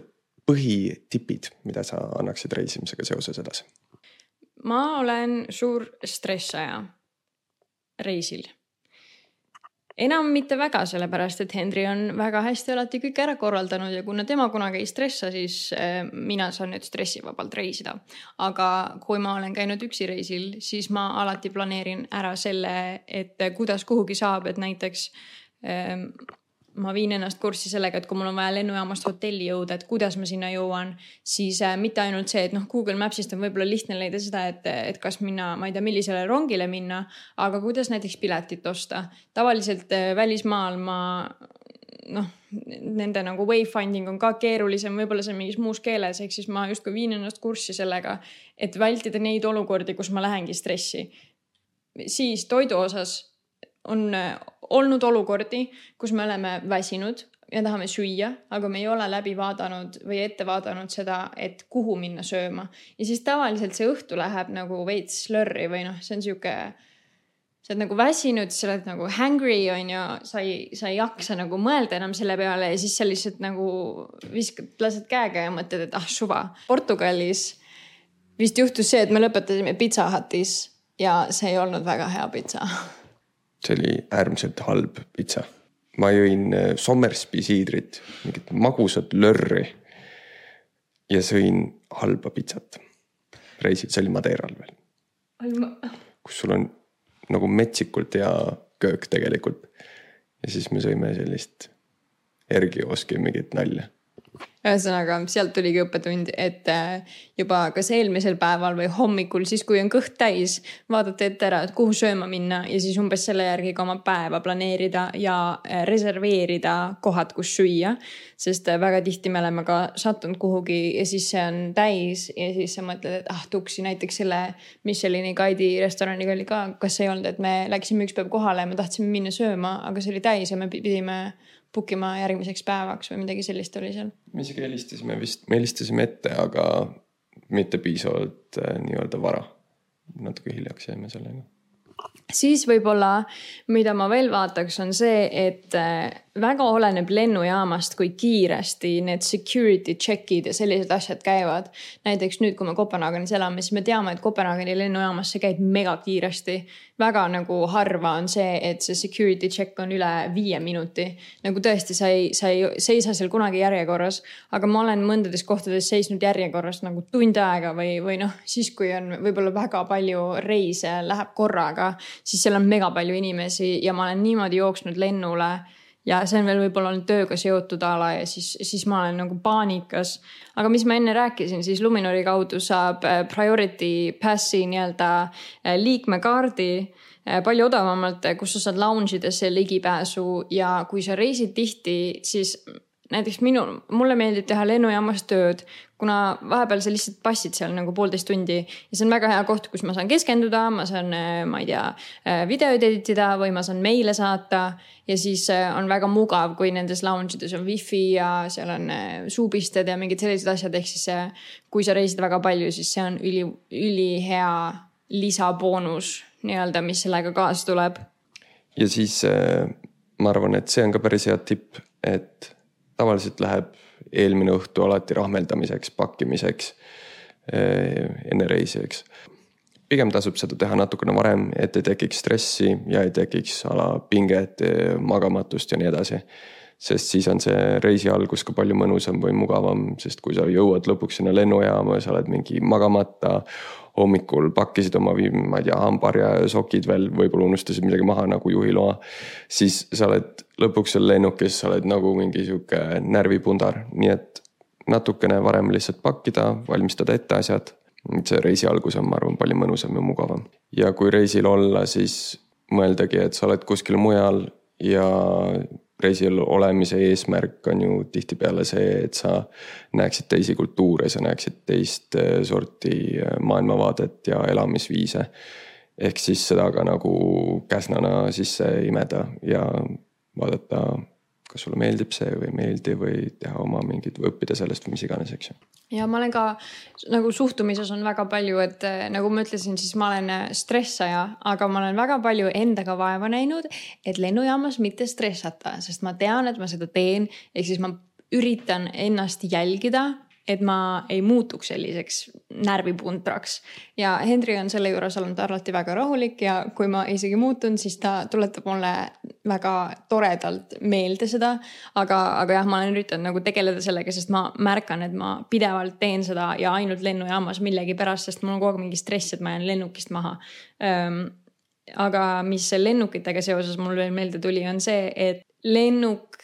Speaker 2: põhitipid, mida sa annaksid reisimisega seoses edasi?
Speaker 1: ma olen suur stressaja reisil enam mitte väga, sellepärast et Henry on väga hästi alati kõik ära korraldanud ja kuna tema kunagi ei stressa, siis äh, mina saan nüüd stressivabalt reisida. aga kui ma olen käinud üksi reisil, siis ma alati planeerin ära selle, et kuidas kuhugi saab, et näiteks ähm, ma viin ennast kurssi sellega, et kui mul on vaja lennujaamast hotelli jõuda, et kuidas ma sinna jõuan, siis äh, mitte ainult see, et noh, Google Maps'ist on võib-olla lihtne leida seda, et, et kas minna, ma ei tea, millisele rongile minna, aga kuidas näiteks piletit osta. tavaliselt äh, välismaal ma noh, nende nagu wayfinding on ka keerulisem, võib-olla see on mingis muus keeles, ehk siis ma justkui viin ennast kurssi sellega, et vältida neid olukordi, kus ma lähengi stressi. siis toidu osas on äh, olnud olukordi, kus me oleme väsinud ja tahame süüa, aga me ei ole läbi vaadanud või ette vaadanud seda, et kuhu minna sööma. ja siis tavaliselt see õhtu läheb nagu veits slurry või noh, see on sihuke, sa oled nagu väsinud, sa oled nagu hangry on ju, sa ei, sa ei jaksa nagu mõelda enam selle peale ja siis sa lihtsalt nagu viskad, lased käega ja mõtled, et ah suva. Portugalis vist juhtus see, et me lõpetasime Pizza Hutis ja see ei olnud väga hea pitsa [LAUGHS]
Speaker 2: see oli äärmiselt halb pitsa. ma jõin äh, Sommersby siidrit, mingit magusat lörri. ja sõin halba pitsat. reisil, see oli Madeiral veel. kus sul on nagu metsikult hea köök tegelikult. ja siis me sõime sellist Ergioski mingit nalja
Speaker 1: ühesõnaga, sealt tuligi õppetund, et äh, juba kas eelmisel päeval või hommikul, siis kui on kõht täis, vaadata ette ära, et kuhu sööma minna ja siis umbes selle järgi ka oma päeva planeerida ja äh, reserveerida kohad, kus süüa. sest äh, väga tihti me oleme ka sattunud kuhugi ja siis see on täis ja siis sa mõtled, et ah tuksi näiteks selle Michelini guide'i restoraniga oli ka, kas ei olnud, et me läksime üks päev kohale ja me tahtsime minna sööma, aga see oli täis ja me pidime book ima järgmiseks päevaks või midagi sellist oli seal.
Speaker 2: me isegi helistasime vist, me helistasime ette, aga mitte piisavalt äh, nii-öelda vara. natuke hiljaks jäime sellega
Speaker 1: siis võib-olla, mida ma veel vaataks, on see, et äh, väga oleneb lennujaamast, kui kiiresti need security check'id ja sellised asjad käivad. näiteks nüüd, kui me Kopenhaagenis elame, siis me teame, et Kopenhaageni lennujaamas see käib mega kiiresti. väga nagu harva on see, et see security check on üle viie minuti. nagu tõesti, sa ei, sa ei seisa seal kunagi järjekorras. aga ma olen mõndades kohtades seisnud järjekorras nagu tund aega või, või noh, siis kui on võib-olla väga palju reise läheb korraga, siis seal on mega palju inimesi ja ma olen niimoodi jooksnud lennule ja see on veel võib-olla olnud tööga seotud a la ja siis, siis ma olen nagu paanikas. aga mis ma enne rääkisin, siis Luminori kaudu saab äh, priority pass'i nii-öelda äh, liikmekaardi äh, palju odavamalt, kus sa saad lounge idesse ligipääsu ja kui sa reisid tihti, siis näiteks minu, mulle meeldib teha lennujaamas tööd, kuna vahepeal sa lihtsalt passid seal nagu poolteist tundi ja see on väga hea koht, kus ma saan keskenduda, ma saan, äh, ma ei tea, äh, videoid editida või ma saan meile saata. ja siis äh, on väga mugav, kui nendes lounge ides on wifi ja seal on suupisted ja mingid sellised asjad, ehk siis kui sa reisid väga palju, siis see on üli, ülihea lisaboonus nii-öelda, mis sellega kaasa tuleb.
Speaker 2: ja siis ma arvan, et see on ka päris hea tipp, et tavaliselt läheb eelmine õhtu alati rahmeldamiseks, pakkimiseks eh, enne reisi, eks. pigem tasub seda teha natukene varem, et ei tekiks stressi ja ei tekiks ala pinget, magamatust ja nii edasi. sest siis on see reisi algus ka palju mõnusam või mugavam, sest kui sa jõuad lõpuks sinna lennujaama ja sa oled mingi magamata. Hommikul pakkisid oma, ma ei tea, hambaharja ja sokid veel, võib-olla unustasid midagi maha nagu juhiloa. siis sa oled lõpuks seal lennukis, sa oled nagu mingi sihuke närvipundar, nii et natukene varem lihtsalt pakkida, valmistada ette asjad. see reisi algus on, ma arvan, palju mõnusam ja mugavam. ja kui reisil olla, siis mõeldagi, et sa oled kuskil mujal ja reisil olemise eesmärk on ju tihtipeale see, et sa näeksid teisi kultuure, sa näeksid teist eh, sorti eh, maailmavaadet ja elamisviise. ehk siis seda ka nagu käsnana sisse imeda ja vaadata kas sulle meeldib see või ei meeldi või teha oma mingid õppida sellest või mis iganes, eks ju.
Speaker 1: ja ma olen ka nagu suhtumises on väga palju, et eh, nagu ma ütlesin, siis ma olen eh, stressaja, aga ma olen väga palju endaga vaeva näinud, et lennujaamas mitte stressata, sest ma tean, et ma seda teen, ehk siis ma üritan ennast jälgida et ma ei muutuks selliseks närvipuntraks. ja Henri on selle juures olnud alati väga rahulik ja kui ma isegi muutun, siis ta tuletab mulle väga toredalt meelde seda. aga, aga jah, ma olen üritanud nagu tegeleda sellega, sest ma märkan, et ma pidevalt teen seda ja ainult lennujaamas millegipärast, sest mul on kogu aeg mingi stress, et ma jään lennukist maha aga mis lennukitega seoses mul veel meelde tuli, on see, et lennuk,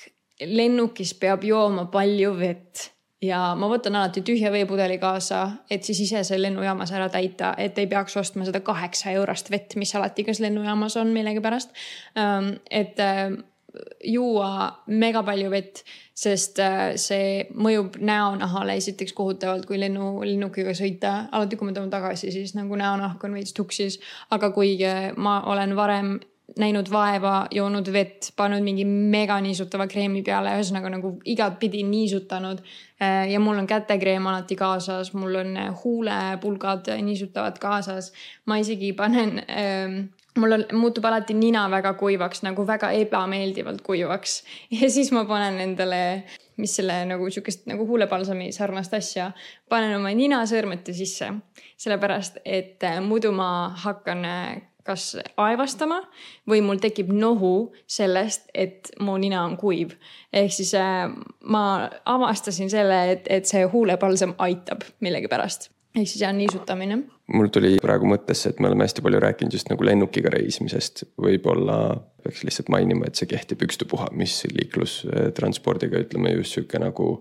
Speaker 1: lennukis peab jooma palju vett ja ma võtan alati tühja veepudeli kaasa, et siis ise see lennujaamas ära täita, et ei peaks ostma seda kaheksa eurost vett, mis alati kas lennujaamas on millegipärast. Ähm, et äh, juua mega palju vett, sest äh, see mõjub näonahale esiteks kohutavalt, kui lennu, lennukiga sõita. alati, kui ma tulen tagasi, siis nagu näonahk on veits tuksis, aga kui ma olen varem näinud vaeva, joonud vett, pannud mingi mega niisutava kreemi peale, ühesõnaga nagu igatpidi niisutanud. Äh, ja mul on kätekreem alati kaasas, mul on äh, huulepulgad niisutavad kaasas. ma isegi panen ähm, mul on, muutub alati nina väga kuivaks, nagu väga ebameeldivalt kuivaks [LAUGHS] ja siis ma panen endale, mis selle nagu sihukest nagu huulepalsami sarnast asja, panen oma ninasõrmete sisse. sellepärast, et äh, muidu ma hakkan kas aevastama või mul tekib nohu sellest, et mu nina on kuiv. ehk siis äh, ma avastasin selle, et, et see huulepalsam aitab millegipärast ehk siis jah, niisutamine.
Speaker 2: Mul tuli praegu mõttesse, et me oleme hästi palju rääkinud just nagu lennukiga reisimisest, võib-olla peaks lihtsalt mainima, et see kehtib ükstapuha, mis liiklustranspordiga ütleme just sihuke nagu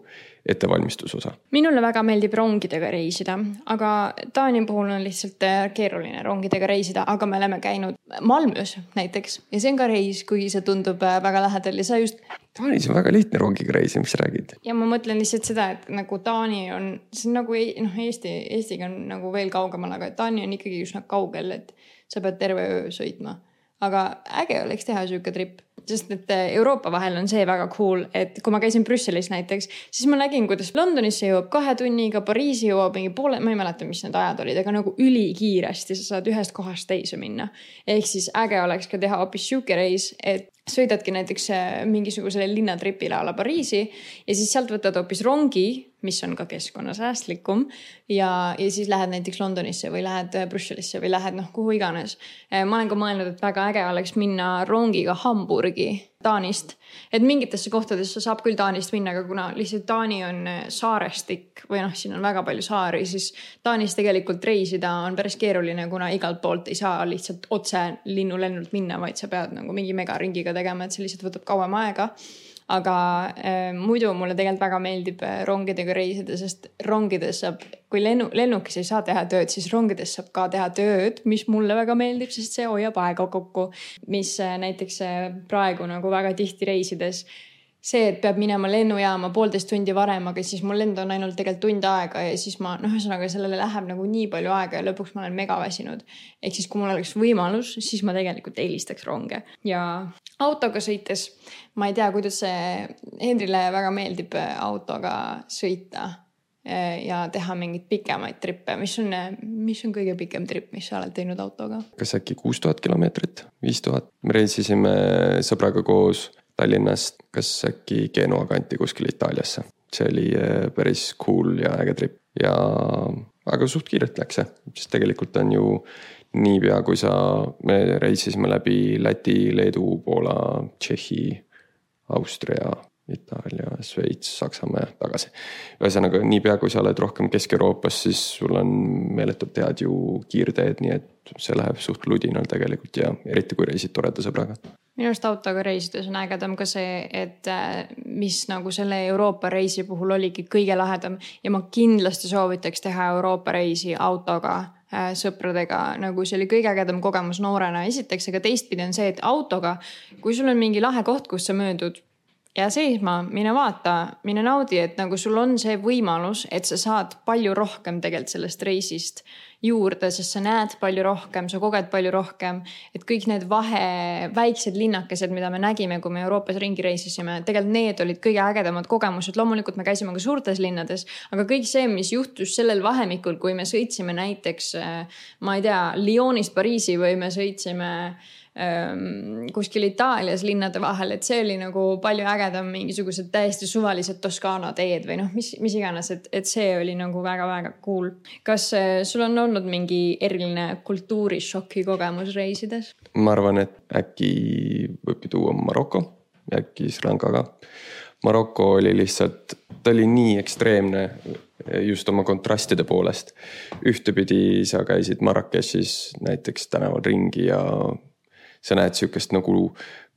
Speaker 2: ettevalmistusosa.
Speaker 1: minule väga meeldib rongidega reisida, aga Taani puhul on lihtsalt äh, keeruline rongidega reisida, aga me oleme käinud Malmös näiteks ja see on ka reis, kuigi see tundub äh, väga lähedal ja sa just.
Speaker 2: Taanis on väga lihtne rongiga reisida, mis sa räägid?
Speaker 1: ja ma mõtlen lihtsalt seda, et nagu Taani on, see on nagu noh, Eesti, Eestiga on nagu veel kaugemal, aga Taani on ikkagi üsna kaugel, et sa pead terve öö sõitma. aga äge oleks teha sihuke trip sest et äh, Euroopa vahel on see väga cool, et kui ma käisin Brüsselis näiteks, siis ma nägin, kuidas Londonisse jõuab kahe tunniga, Pariisi jõuab mingi poole, ma ei mäleta, mis need ajad olid, aga nagu ülikiiresti sa saad ühest kohast teise minna. ehk siis äge oleks ka teha hoopis sihuke reis, et sõidadki näiteks äh, mingisugusele linnatripile a la Pariisi ja siis sealt võtad hoopis rongi, mis on ka keskkonnasäästlikum. ja, ja siis lähed näiteks Londonisse või lähed äh, Brüsselisse või lähed noh, kuhu iganes. ma olen ka mõelnud, et väga äge oleks minna rongiga Hamburgi Taanist. et mingitesse kohtadesse saab küll Taanist minna, aga kuna lihtsalt Taani on äh, saarestik või noh, siin on väga palju saari, siis Taanis tegelikult reisida on päris keeruline, kuna igalt poolt ei saa lihtsalt otse linnulennult minna, vaid sa pead nagu mingi megaringiga tegema, et see lihtsalt võtab kauem aega aga äh, muidu mulle tegelikult väga meeldib äh, rongidega reisida, sest rongides saab, kui lennu, lennukis ei saa teha tööd, siis rongides saab ka teha tööd, mis mulle väga meeldib, sest see hoiab aega kokku. mis äh, näiteks äh, praegu nagu väga tihti reisides see, et peab minema lennujaama poolteist tundi varem, aga siis mul lend on ainult tegelikult tund aega ja siis ma noh, ühesõnaga sellele läheb nagu nii palju aega ja lõpuks ma olen megaväsinud. ehk siis, kui mul oleks võimalus, siis ma tegelikult eelistaks ronge. Ja autoga sõites ma ei tea, kuidas see, Hendrile väga meeldib autoga sõita eh, ja teha mingeid pikemaid trippe, mis on, mis on kõige pikem trip, mis sa oled teinud autoga?
Speaker 2: kas äkki kuus tuhat kilomeetrit, viis tuhat, me reisisime sõbraga koos Tallinnast, kas äkki Genua kanti kuskile Itaaliasse. see oli äh, päris cool ja äge trip ja, aga suht kiirelt läks see, sest tegelikult on ju niipea, kui sa, me reisisime läbi Läti, Leedu, Poola, Tšehhi, Austria, Itaalia, Šveits, Saksamaa ja tagasi. ühesõnaga niipea, kui sa oled rohkem Kesk-Euroopas, siis sul on meeletult head ju kiirteed, nii et see läheb suht ludinal tegelikult ja eriti kui reisid toreda sõbraga.
Speaker 1: minu arust autoga reisides on ägedam ka see, et äh, mis nagu selle Euroopa reisi puhul oligi kõige lahedam ja ma kindlasti soovitaks teha Euroopa reisi autoga äh, sõpradega, nagu see oli kõige ägedam kogemus noorena, esiteks, aga teistpidi on see, et autoga, kui sul on mingi lahe koht, kus sa möödud jää seisma, mine vaata, mine naudi, et nagu sul on see võimalus, et sa saad palju rohkem tegelikult sellest reisist juurde, sest sa näed palju rohkem, sa koged palju rohkem. et kõik need vahe, väiksed linnakesed, mida me nägime, kui me Euroopas ringi reisisime, tegelikult need olid kõige ägedamad kogemused. loomulikult me käisime ka suurtes linnades, aga kõik see, mis juhtus sellel vahemikul, kui me sõitsime näiteks, ma ei tea, Lyonist Pariisi või me sõitsime kuskil Itaalias linnade vahel, et see oli nagu palju ägedam, mingisugused täiesti suvalised Toskaana teed või noh, mis, mis iganes, et, et see oli nagu väga-väga cool. kas äh, sul on olnud mingi eriline kultuurishoki kogemus reisides?
Speaker 2: ma arvan, et äkki võibki tuua Maroko ja äkki Sri Lanka ka. Maroko oli lihtsalt, ta oli nii ekstreemne just oma kontrastide poolest. ühtepidi sa käisid Marrakechis näiteks tänaval ringi ja sa näed sihukest nagu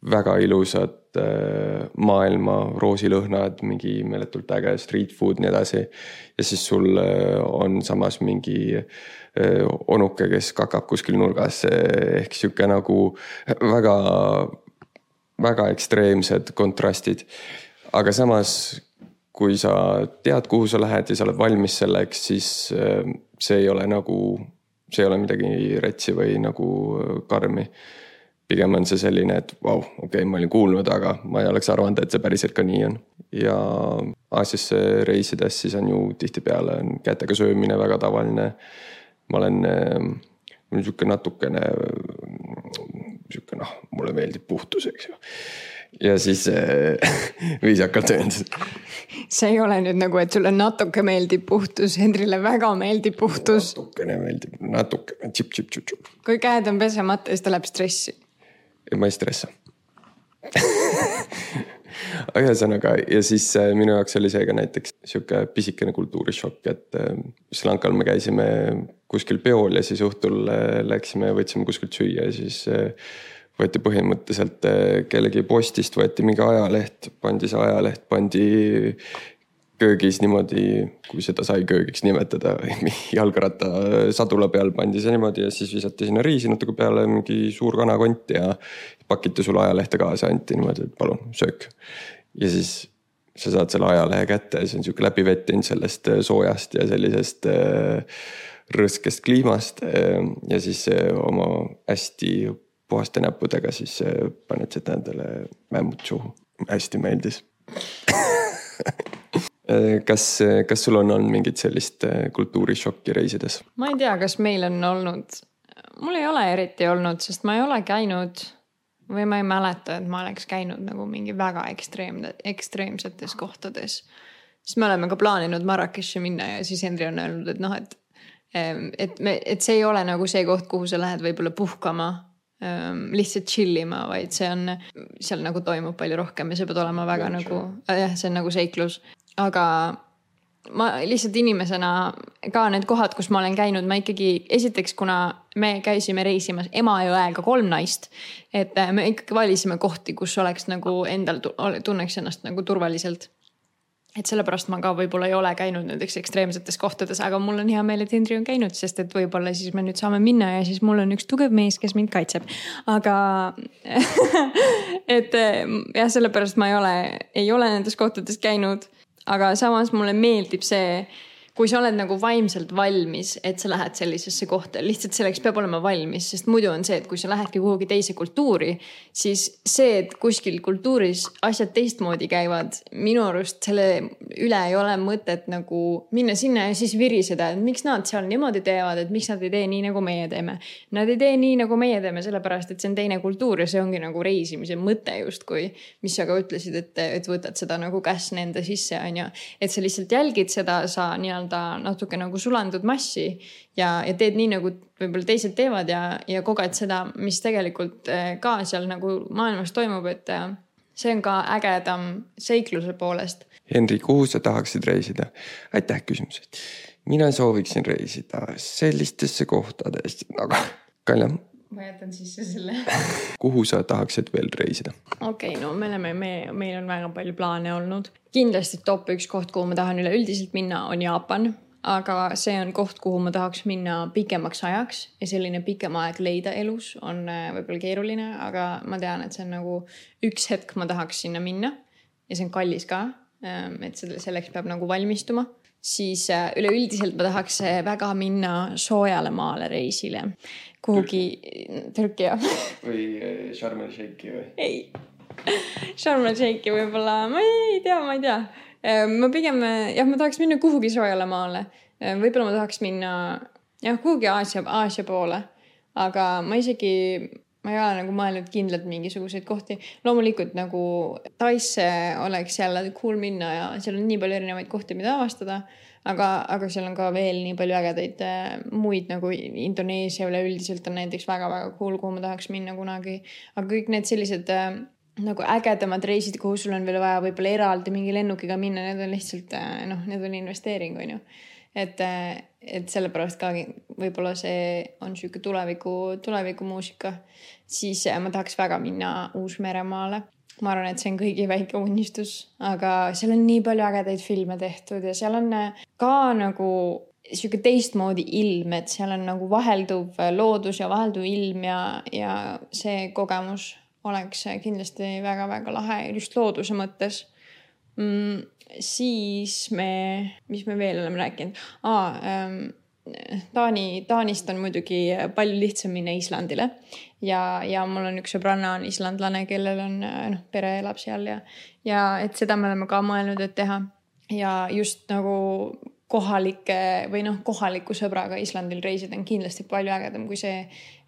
Speaker 2: väga ilusat äh, maailma, roosilõhnad, mingi meeletult äge street food, nii edasi. ja siis sul äh, on samas mingi äh, onuke, kes kakab kuskil nurgas ehk sihuke nagu väga, väga ekstreemsed kontrastid. aga samas, kui sa tead, kuhu sa lähed ja sa oled valmis selleks, siis see ei ole nagu, see ei ole midagi rätsi või nagu karmi pigem on see selline, et vau wow,, okei okay,, ma olin kuulnud, aga ma ei oleks arvanud, et see päriselt ka nii on. ja Aasiasse reisides siis on ju tihtipeale on kätega söömine väga tavaline. ma olen, on sihuke natukene, sihuke noh, mulle meeldib puhtus, eks ju ja siis äh, [LAUGHS] viisakalt öeldes.
Speaker 1: see ei ole nüüd nagu, et sulle natuke meeldib puhtus, Hendrile väga meeldib puhtus.
Speaker 2: natukene meeldib, natukene, tšip-tšip-tšip.
Speaker 1: kui käed on pesemata, siis ta läheb stressi
Speaker 2: ma ei stressa. Ühesõnaga ja siis äh, minu jaoks oli see ka näiteks sihuke pisikene kultuurishokk, et äh, Sri Lankal me käisime kuskil peol ja siis õhtul äh, läksime, võtsime kuskilt süüa ja siis võeti põhimõtteliselt kellegi postist võeti mingi ajaleht, pandi see ajaleht, pandi köögis niimoodi, kui seda sai köögiks nimetada, [LAUGHS] jalgrattasadula peal pandi see niimoodi ja siis visati sinna riisi natuke peale, mingi suur kanakont ja pakiti sulle ajalehte kaasa, anti niimoodi, et palun söök. ja siis sa saad selle ajalehe kätte ja see on sihuke läbivettinud sellest äh, soojast ja sellisest äh, rõskest kliimast. Äh, ja siis oma hästi puhaste näppudega siis paned seda endale mämmut suhu, hästi meeldis [LAUGHS] kas, kas sul on olnud mingit sellist äh, kultuurishokki reisides?
Speaker 1: ma ei tea, kas meil on olnud, mul ei ole eriti olnud, sest ma ei ole käinud või ma ei mäleta, et ma oleks käinud nagu mingi väga ekstreemne, ekstreemsetes kohtades. sest me oleme ka plaaninud Marrakechi minna ja siis Henri on öelnud, et noh, et et me, et see ei ole nagu see koht, kuhu sa lähed võib-olla puhkama lihtsalt chill ima, vaid see on, seal nagu toimub palju rohkem ja sa pead olema väga ja, nagu, jah, see on nagu seiklus aga ma lihtsalt inimesena ka need kohad, kus ma olen käinud, ma ikkagi esiteks, kuna me käisime reisimas Emajõega kolm naist. et äh, me ikkagi valisime kohti, kus oleks nagu endal tunneks ennast nagu turvaliselt. et sellepärast ma ka võib-olla ei ole käinud nendeks ekstreemsetes kohtades, aga mul on hea meel, et Henri on käinud, sest et võib-olla siis me nüüd saame minna ja siis mul on üks tugev mees, kes mind kaitseb. aga [LAUGHS] et äh, jah, sellepärast ma ei ole, ei ole nendes kohtades käinud aga samas mulle meeldib see kui sa oled nagu vaimselt valmis, et sa lähed sellisesse kohta, lihtsalt selleks peab olema valmis, sest muidu on see, et kui sa lähedki kuhugi teise kultuuri, siis see, et kuskil kultuuris asjad teistmoodi käivad, minu arust selle üle ei ole mõtet nagu minna sinna ja siis viriseda, et miks nad seal niimoodi teevad, et miks nad ei tee nii, nagu meie teeme. Nad ei tee nii, nagu meie teeme, sellepärast et see on teine kultuur ja see ongi nagu reisimise mõte justkui, mis sa ka ütlesid, et, et võtad seda nagu käss nende sisse, on ju. et sa lihtsalt jälgid seda, sa nii-öelda nii-öelda natuke nagu sulandud massi ja, ja teed nii, nagu võib-olla teised teevad ja, ja koged seda, mis tegelikult eh, ka seal nagu maailmas toimub, et eh, see on ka ägedam seikluse poolest.
Speaker 2: Henri, kuhu sa tahaksid reisida? aitäh küsimuse eest. mina sooviksin reisida sellistesse kohtadesse nagu, Kalja.
Speaker 1: Jätan sisse selle
Speaker 2: kuhu sa tahaksid veel reisida?
Speaker 1: okei okay,, no me oleme, me, meil on väga palju plaane olnud. kindlasti top üks koht, kuhu ma tahan üleüldiselt minna, on Jaapan aga see on koht, kuhu ma tahaks minna pikemaks ajaks ja selline pikem aeg leida elus on äh, võib-olla keeruline, aga ma tean, et see on nagu üks hetk ma tahaks sinna minna ja see on kallis ka. Ähm, et selleks peab nagu valmistuma, siis äh, üleüldiselt ma tahaks äh, väga minna soojale maale reisile, kuhugi Türki jah.
Speaker 2: või Sharm el Sheikhi või?
Speaker 1: ei, Sharm el Sheikhi võib-olla, ma ei tea, ma ei tea Ehm, ma pigem jah, ma tahaks minna kuhugi soojale maale. Ehm, võib-olla ma tahaks minna jah, kuhugi Aasia, Aasia poole. aga ma isegi, ma ei ole nagu mõelnud kindlalt mingisuguseid kohti. loomulikult nagu Taisse oleks jälle cool minna ja seal on nii palju erinevaid kohti, mida avastada. aga, aga seal on ka veel nii palju ägedaid äh, muid nagu Indoneesia üleüldiselt on näiteks väga-väga cool, kuhu ma tahaks minna kunagi. aga kõik need sellised äh, nagu ägedamad reisid, kuhu sul on veel vaja võib-olla eraldi mingi lennukiga minna, need on lihtsalt äh, noh, need on investeering, on ju. Et, äh, et sellepärast ka võib-olla see on sihuke tuleviku, tulevikumuusika. siis äh, ma tahaks väga minna Uus-Meremaale. ma arvan, et see on kõigi väike unistus, aga seal on nii palju ägedaid filme tehtud ja seal on ka nagu sihuke teistmoodi ilm, et seal on nagu vahelduv loodus ja vahelduv ilm ja, ja see kogemus oleks kindlasti väga-väga lahe just looduse mõttes mm,. Siis me, mis me veel oleme rääkinud ah,? Ähm, Taani, Taanist on muidugi palju lihtsam minna Islandile ja, ja mul on üks sõbranna on islandlane, kellel on noh, pere elab seal ja, ja et seda me oleme ka mõelnud, et teha ja just nagu kohalike või noh, kohaliku sõbraga Islandil reisida on kindlasti palju ägedam kui see,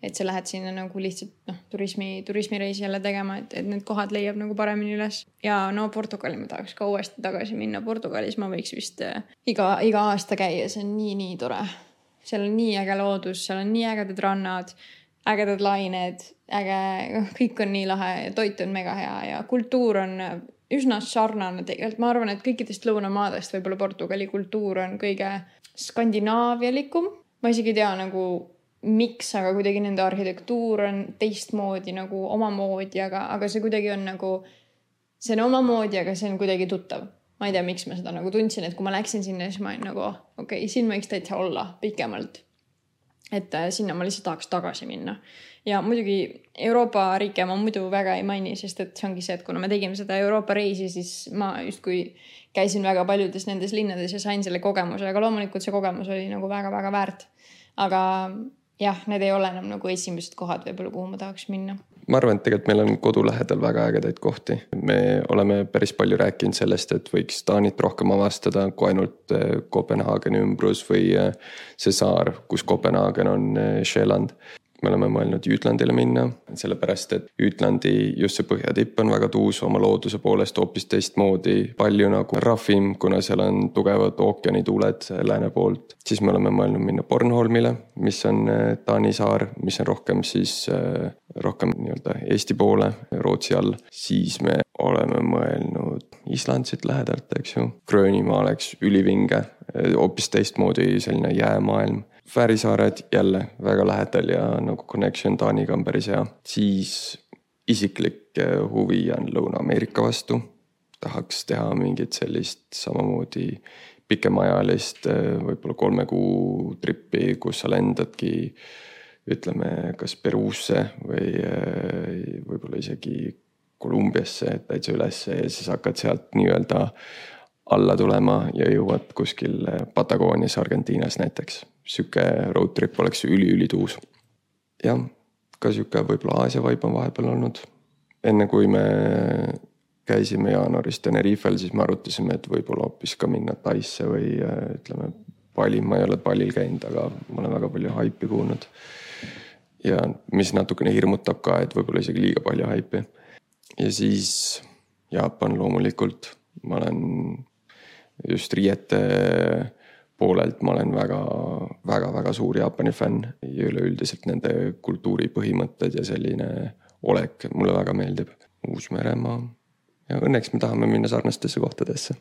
Speaker 1: et sa lähed sinna nagu lihtsalt noh, turismi, turismireisi jälle tegema, et, et need kohad leiab nagu paremini üles. ja no Portugali ma tahaks ka uuesti tagasi minna. Portugalis ma võiks vist äh, iga, iga aasta käia, see on nii-nii tore. seal on nii äge loodus, seal on nii ägedad rannad, ägedad lained, äge, kõik on nii lahe toit on mega hea ja kultuur on üsna sarnane tegelikult, ma arvan, et kõikidest lõunamaadest võib-olla Portugali kultuur on kõige skandinaavialikum. ma isegi ei tea nagu miks, aga kuidagi nende arhitektuur on teistmoodi nagu omamoodi, aga, aga see kuidagi on nagu, see on omamoodi, aga see on kuidagi tuttav. ma ei tea, miks ma seda nagu tundsin, et kui ma läksin sinna, siis ma olin nagu okei okay,, siin võiks täitsa olla pikemalt. et äh, sinna ma lihtsalt tahaks tagasi minna ja muidugi Euroopa riike ma muidu väga ei maini, sest et see ongi see, et kuna me tegime seda Euroopa reisi, siis ma justkui käisin väga paljudes nendes linnades ja sain selle kogemuse, aga loomulikult see kogemus oli nagu väga-väga väärt. aga jah, need ei ole enam nagu esimesed kohad võib-olla, kuhu ma tahaks minna
Speaker 2: ma arvan, et tegelikult meil on kodu lähedal väga ägedaid kohti. me oleme päris palju rääkinud sellest, et võiks Taanit rohkem avastada kui ainult eh, Kopenhaageni ümbrus või eh, see saar, kus Kopenhaagen on, Sjælland. Eh, me oleme mõelnud Jütlandile minna, sellepärast et Jütlandi just see põhjatipp on väga tuus oma looduse poolest hoopis teistmoodi, palju nagu rahvim, kuna seal on tugevad ookeanituuled lääne poolt. siis me oleme mõelnud minna Bornholmile, mis on äh, Taani saar, mis on rohkem siis, äh, rohkem nii-öelda Eesti poole, Rootsi all. siis me oleme mõelnud Island siit lähedalt, eks ju. Gröönimaa oleks ülivinge, hoopis teistmoodi selline jäämaailm Fääri saared jälle väga lähedal ja nagu connection Taaniga on päris hea. siis isiklik huvi on Lõuna-Ameerika vastu. tahaks teha mingit sellist samamoodi pikemaajalist, võib-olla kolme kuu trippi, kus sa lendadki ütleme, kas Peruusse või võib-olla isegi Kolumbiasse täitsa ülesse ja siis hakkad sealt nii-öelda alla tulema ja jõuad kuskil Patagoonias, Argentiinas näiteks sihuke road trip oleks üliülituus. jah, ka sihuke võib-olla Aasia vibe on vahepeal olnud. enne kui me käisime jaanuaris Tenerifel, siis me arutasime, et võib-olla hoopis ka minna Taisse või äh, ütleme Bali, ma ei ole Balil käinud, aga ma olen väga palju haipi kuulnud. ja mis natukene hirmutab ka, et võib-olla isegi liiga palju haipi. ja siis Jaapan loomulikult, ma olen just riiete poolelt ma olen väga, väga-väga suur Jaapani fänn ja üleüldiselt nende kultuuri põhimõtted ja selline olek mulle väga meeldib. Uus-Meremaa, ja õnneks me tahame minna sarnastesse kohtadesse.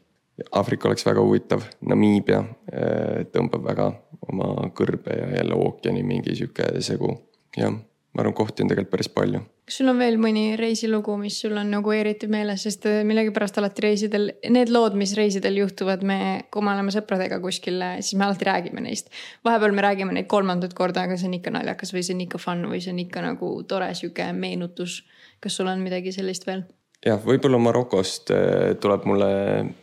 Speaker 2: Aafrika oleks väga huvitav, Namiibia äh, tõmbab väga oma kõrbe ja jälle ookeani mingi sihuke segu. jah, ma arvan, kohti on tegelikult päris palju
Speaker 1: kas sul on veel mõni reisilugu, mis sul on nagu eriti meeles, sest äh, millegipärast alati reisidel, need lood, mis reisidel juhtuvad, me, kui me oleme sõpradega kuskil, siis me alati räägime neist. vahepeal me räägime neid kolmandat korda, aga see on ikka naljakas või see on ikka fun või see on ikka nagu tore sihuke meenutus. kas sul on midagi sellist veel?
Speaker 2: Jah, võib-olla Marokost äh, tuleb mulle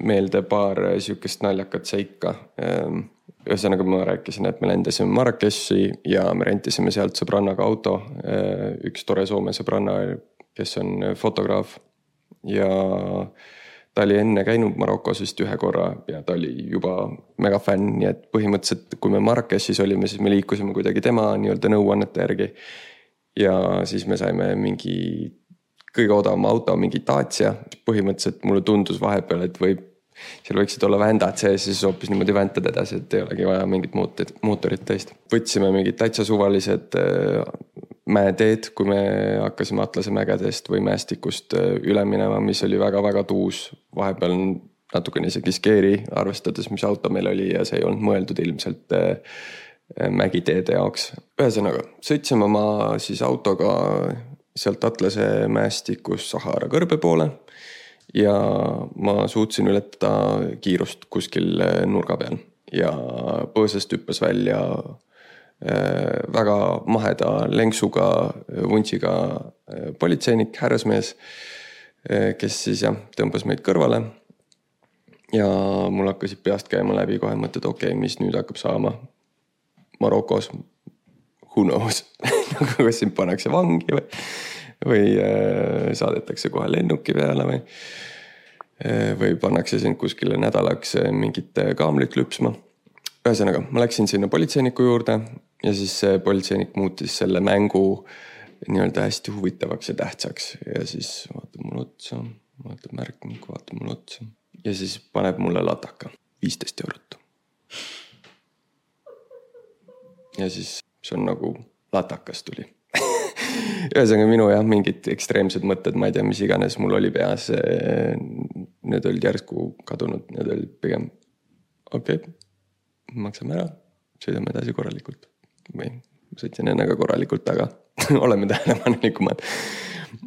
Speaker 2: meelde paar sihukest naljakat seika ehm, ühesõnaga ma rääkisin, et me lendasime Marrakechi ja me rentisime sealt sõbrannaga auto. üks tore Soome sõbranna, kes on fotograaf ja ta oli enne käinud Marokos vist ühe korra ja ta oli juba mega fänn, nii et põhimõtteliselt, kui me Marrakechis olime, siis me liikusime kuidagi tema nii-öelda nõuannete järgi. ja siis me saime mingi kõige odavam auto, mingi Dacia, põhimõtteliselt mulle tundus vahepeal, et võib seal võiksid olla vändad sees ja siis hoopis niimoodi väntada edasi, et ei olegi vaja mingit mootorit, mootorit tõesti. võtsime mingid täitsa suvalised äh, mäeteed, kui me hakkasime Atlase mägedest või mäestikust äh, üle minema, mis oli väga-väga tuus. vahepeal natukene isegi scary, arvestades, mis auto meil oli ja see ei olnud mõeldud ilmselt äh, mägiteede jaoks. ühesõnaga, sõitsime oma siis autoga sealt Atlase mäestikust Sahara kõrbe poole ja ma suutsin ületada kiirust kuskil äh, nurga peal ja põõsast hüppas välja äh, väga maheda lenksuga, vuntsiga äh, politseinik, härrasmees, kes siis jah, tõmbas meid kõrvale. ja mul hakkasid peast käima läbi kohe mõtted, okei okay,, mis nüüd hakkab saama Marokos. Who knows [LAUGHS] kas sind pannakse vangi või või äh, saadetakse kohe lennuki peale või. Äh, või pannakse sind kuskile nädalaks äh, mingit kaamlit lüpsma. ühesõnaga, ma läksin sinna politseiniku juurde ja siis see politseinik muutis selle mängu nii-öelda hästi huvitavaks ja tähtsaks ja siis vaatab mulle otsa, vaatab märkmikku, vaatab mulle otsa ja siis paneb mulle lataka, viisteist eurot. ja siis see on nagu latakas tuli [LAUGHS] ühesõnaga minu jah, mingid ekstreemsed mõtted, ma ei tea, mis iganes mul oli peas. Need olid järsku kadunud, need olid pigem okei okay,, maksame ära, sõidame edasi korralikult või sõitsin enne ka korralikult, aga [LAUGHS] oleme tähelepanelikumad.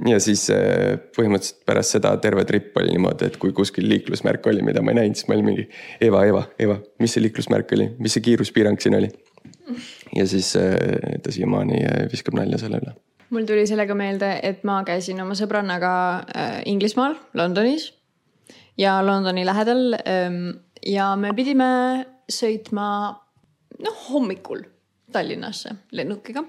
Speaker 2: ja siis eh, põhimõtteliselt pärast seda terve trip oli niimoodi, et kui kuskil liiklusmärk oli, mida ma ei näinud, siis ma olin mingi Eva, Eva, Eva, mis see liiklusmärk oli, mis see kiiruspiirang siin oli? Ja siis eh, ta siiamaani eh, viskab nalja selle üle
Speaker 1: mul tuli sellega meelde, et ma käisin oma sõbrannaga äh, Inglismaal, Londonis ja Londoni lähedal. Ähm, ja me pidime sõitma noh, hommikul Tallinnasse lennukiga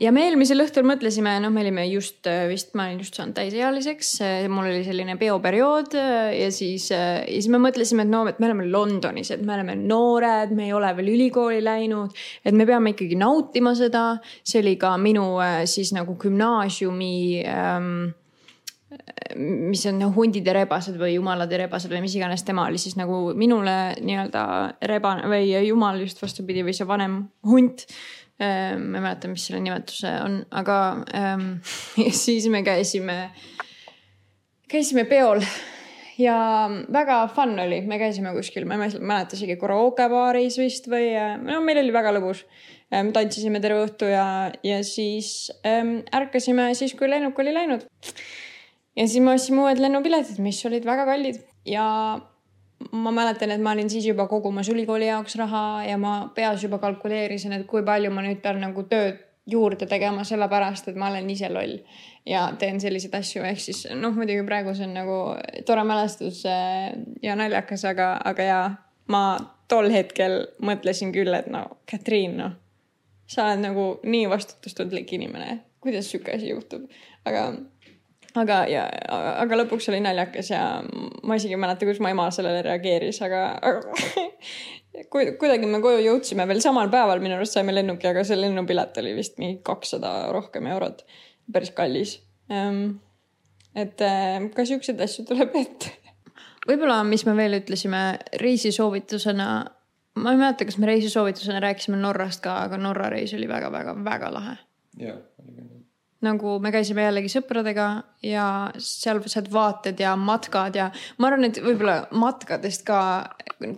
Speaker 1: ja me eelmisel õhtul mõtlesime, noh, me olime just äh, vist, ma olin just saanud täisealiseks, mul oli selline peoperiood äh, ja siis, äh, ja siis me mõtlesime, et no, et me oleme Londonis, et me oleme noored, me ei ole veel ülikooli läinud. et me peame ikkagi nautima seda, see oli ka minu siis nagu gümnaasiumi ähm, mis on noh, hundid ja rebased või jumalad ja rebased või mis iganes, tema oli siis nagu minule nii-öelda rebane või jumal just vastupidi või see vanem hunt ma ei mäleta, mis selle nimetus on, aga [LAUGHS] ähm, siis me käisime, käisime peol ja väga fun oli, me käisime kuskil, ma ei mäleta isegi karaoke baaris vist või no meil oli väga lõbus. me tantsisime terve õhtu ja, ja siis ähm, ärkasime siis, kui lennuk oli läinud. ja siis me ostsime uued lennupiletid, mis olid väga kallid ja ma mäletan, et ma olin siis juba kogumas ülikooli jaoks raha ja ma peas juba kalkuleerisin, et kui palju ma nüüd pean nagu tööd juurde tegema, sellepärast et ma olen ise loll ja teen selliseid asju, ehk siis noh, muidugi praegu see on nagu tore mälestus äh, ja naljakas, aga, aga ja ma tol hetkel mõtlesin küll, et no Katriin, noh, sa oled nagu nii vastutustundlik inimene, kuidas sihuke asi juhtub, aga aga, ja, aga lõpuks oli naljakas ja ma isegi ei mäleta, kuidas mu ema sellele reageeris, aga, aga [LAUGHS] kuidagi me koju jõudsime veel samal päeval, minu arust saime lennuki, aga see lennupilet oli vist mingi kakssada rohkem eurot. päris kallis. Ehm, et ehm, ka siukseid asju tuleb ette. võib-olla, mis me veel ütlesime reisisoovitusena, ma ei mäleta, kas me reisisoovitusena rääkisime Norrast ka, aga Norra reis oli väga-väga-väga lahe.
Speaker 2: jah, oli küll
Speaker 1: nagu me käisime jällegi sõpradega ja sealsed vaated ja matkad ja ma arvan, et võib-olla matkadest ka,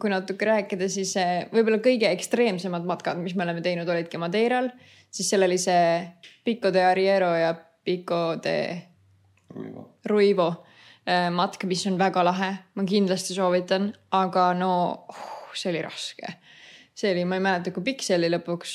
Speaker 1: kui natuke rääkida, siis võib-olla kõige ekstreemsemad matkad, mis me oleme teinud, olidki Madeiral, siis seal oli see Pico de Arriero ja Pico de
Speaker 2: Ruivo.
Speaker 1: Ruivo eh, matk, mis on väga lahe, ma kindlasti soovitan, aga no uh, see oli raske. see oli, ma ei mäleta, kui pikk see oli lõpuks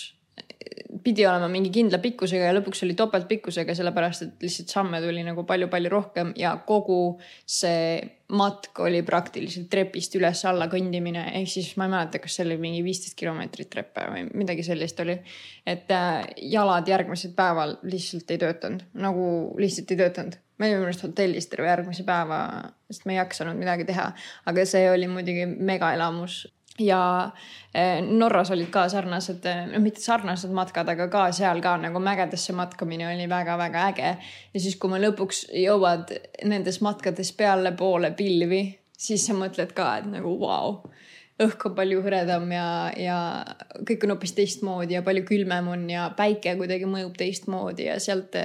Speaker 1: pidi olema mingi kindla pikkusega ja lõpuks oli topeltpikkusega, sellepärast et lihtsalt samme tuli nagu palju-palju rohkem ja kogu see matk oli praktiliselt trepist üles-alla kõndimine, ehk siis ma ei mäleta, kas see oli mingi viisteist kilomeetrit treppe või midagi sellist oli. et äh, jalad järgmisel päeval lihtsalt ei töötanud, nagu lihtsalt ei töötanud. Me olime minu arust hotellis terve järgmise päeva, sest me ei jaksanud midagi teha, aga see oli muidugi megaelamus ja eh, Norras olid ka sarnased, no mitte sarnased matkad, aga ka seal ka nagu mägedesse matkamine oli väga-väga äge. ja siis, kui me lõpuks jõuad nendes matkades pealepoole pilvi, siis sa mõtled ka, et nagu vau wow, õhk on palju hõredam ja, ja kõik on hoopis teistmoodi ja palju külmem on ja päike kuidagi mõjub teistmoodi ja sealt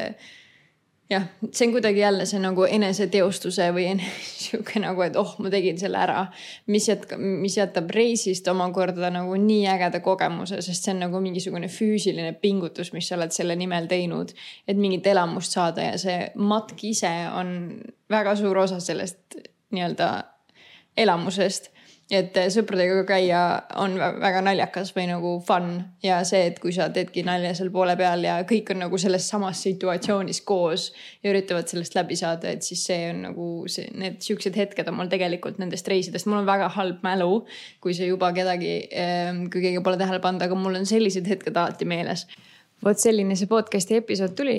Speaker 1: jah, see on kuidagi jälle see nagu eneseteostuse või [LAUGHS] sihuke nagu, et oh, ma tegin selle ära. mis jätkab, mis jätab reisist omakorda nagu nii ägeda kogemuse, sest see on nagu mingisugune füüsiline pingutus, mis sa oled selle nimel teinud. et mingit elamust saada ja see matk ise on väga suur osa sellest nii-öelda elamusest et sõpradega käia on väga naljakas või nagu fun. Ja see, et kui sa teedki nalja seal poole peal ja kõik on nagu selles samas situatsioonis koos ja üritavad sellest läbi saada, et siis see on nagu see, need siuksed hetked on mul tegelikult nendest reisidest, mul on väga halb mälu, kui see juba kedagi, ehm, kui keegi pole tähele pannud, aga mul on sellised hetked alati meeles.
Speaker 3: Vot selline see podcast'i episood tuli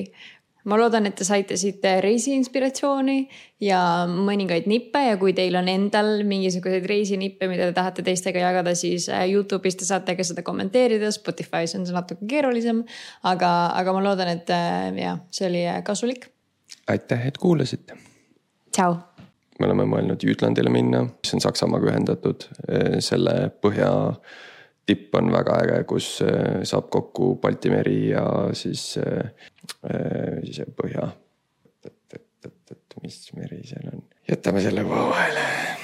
Speaker 3: ma loodan, et te saite siit reisiinspiratsiooni ja mõningaid nippe ja kui teil on endal mingisuguseid reisinippe, mida te tahate teistega jagada, siis äh, Youtube'is te saate ka seda kommenteerida, Spotify's on see natuke keerulisem. aga, aga ma loodan, et äh, jah, see oli äh, kasulik.
Speaker 2: aitäh, et kuulasite.
Speaker 3: tšau.
Speaker 2: me oleme mõelnud Jütlandile minna, mis on Saksamaaga ühendatud selle põhja tipp on väga äge, kus saab kokku Balti meri ja siis, siis põhja. et, et, et, et mis meri seal on, jätame selle vahele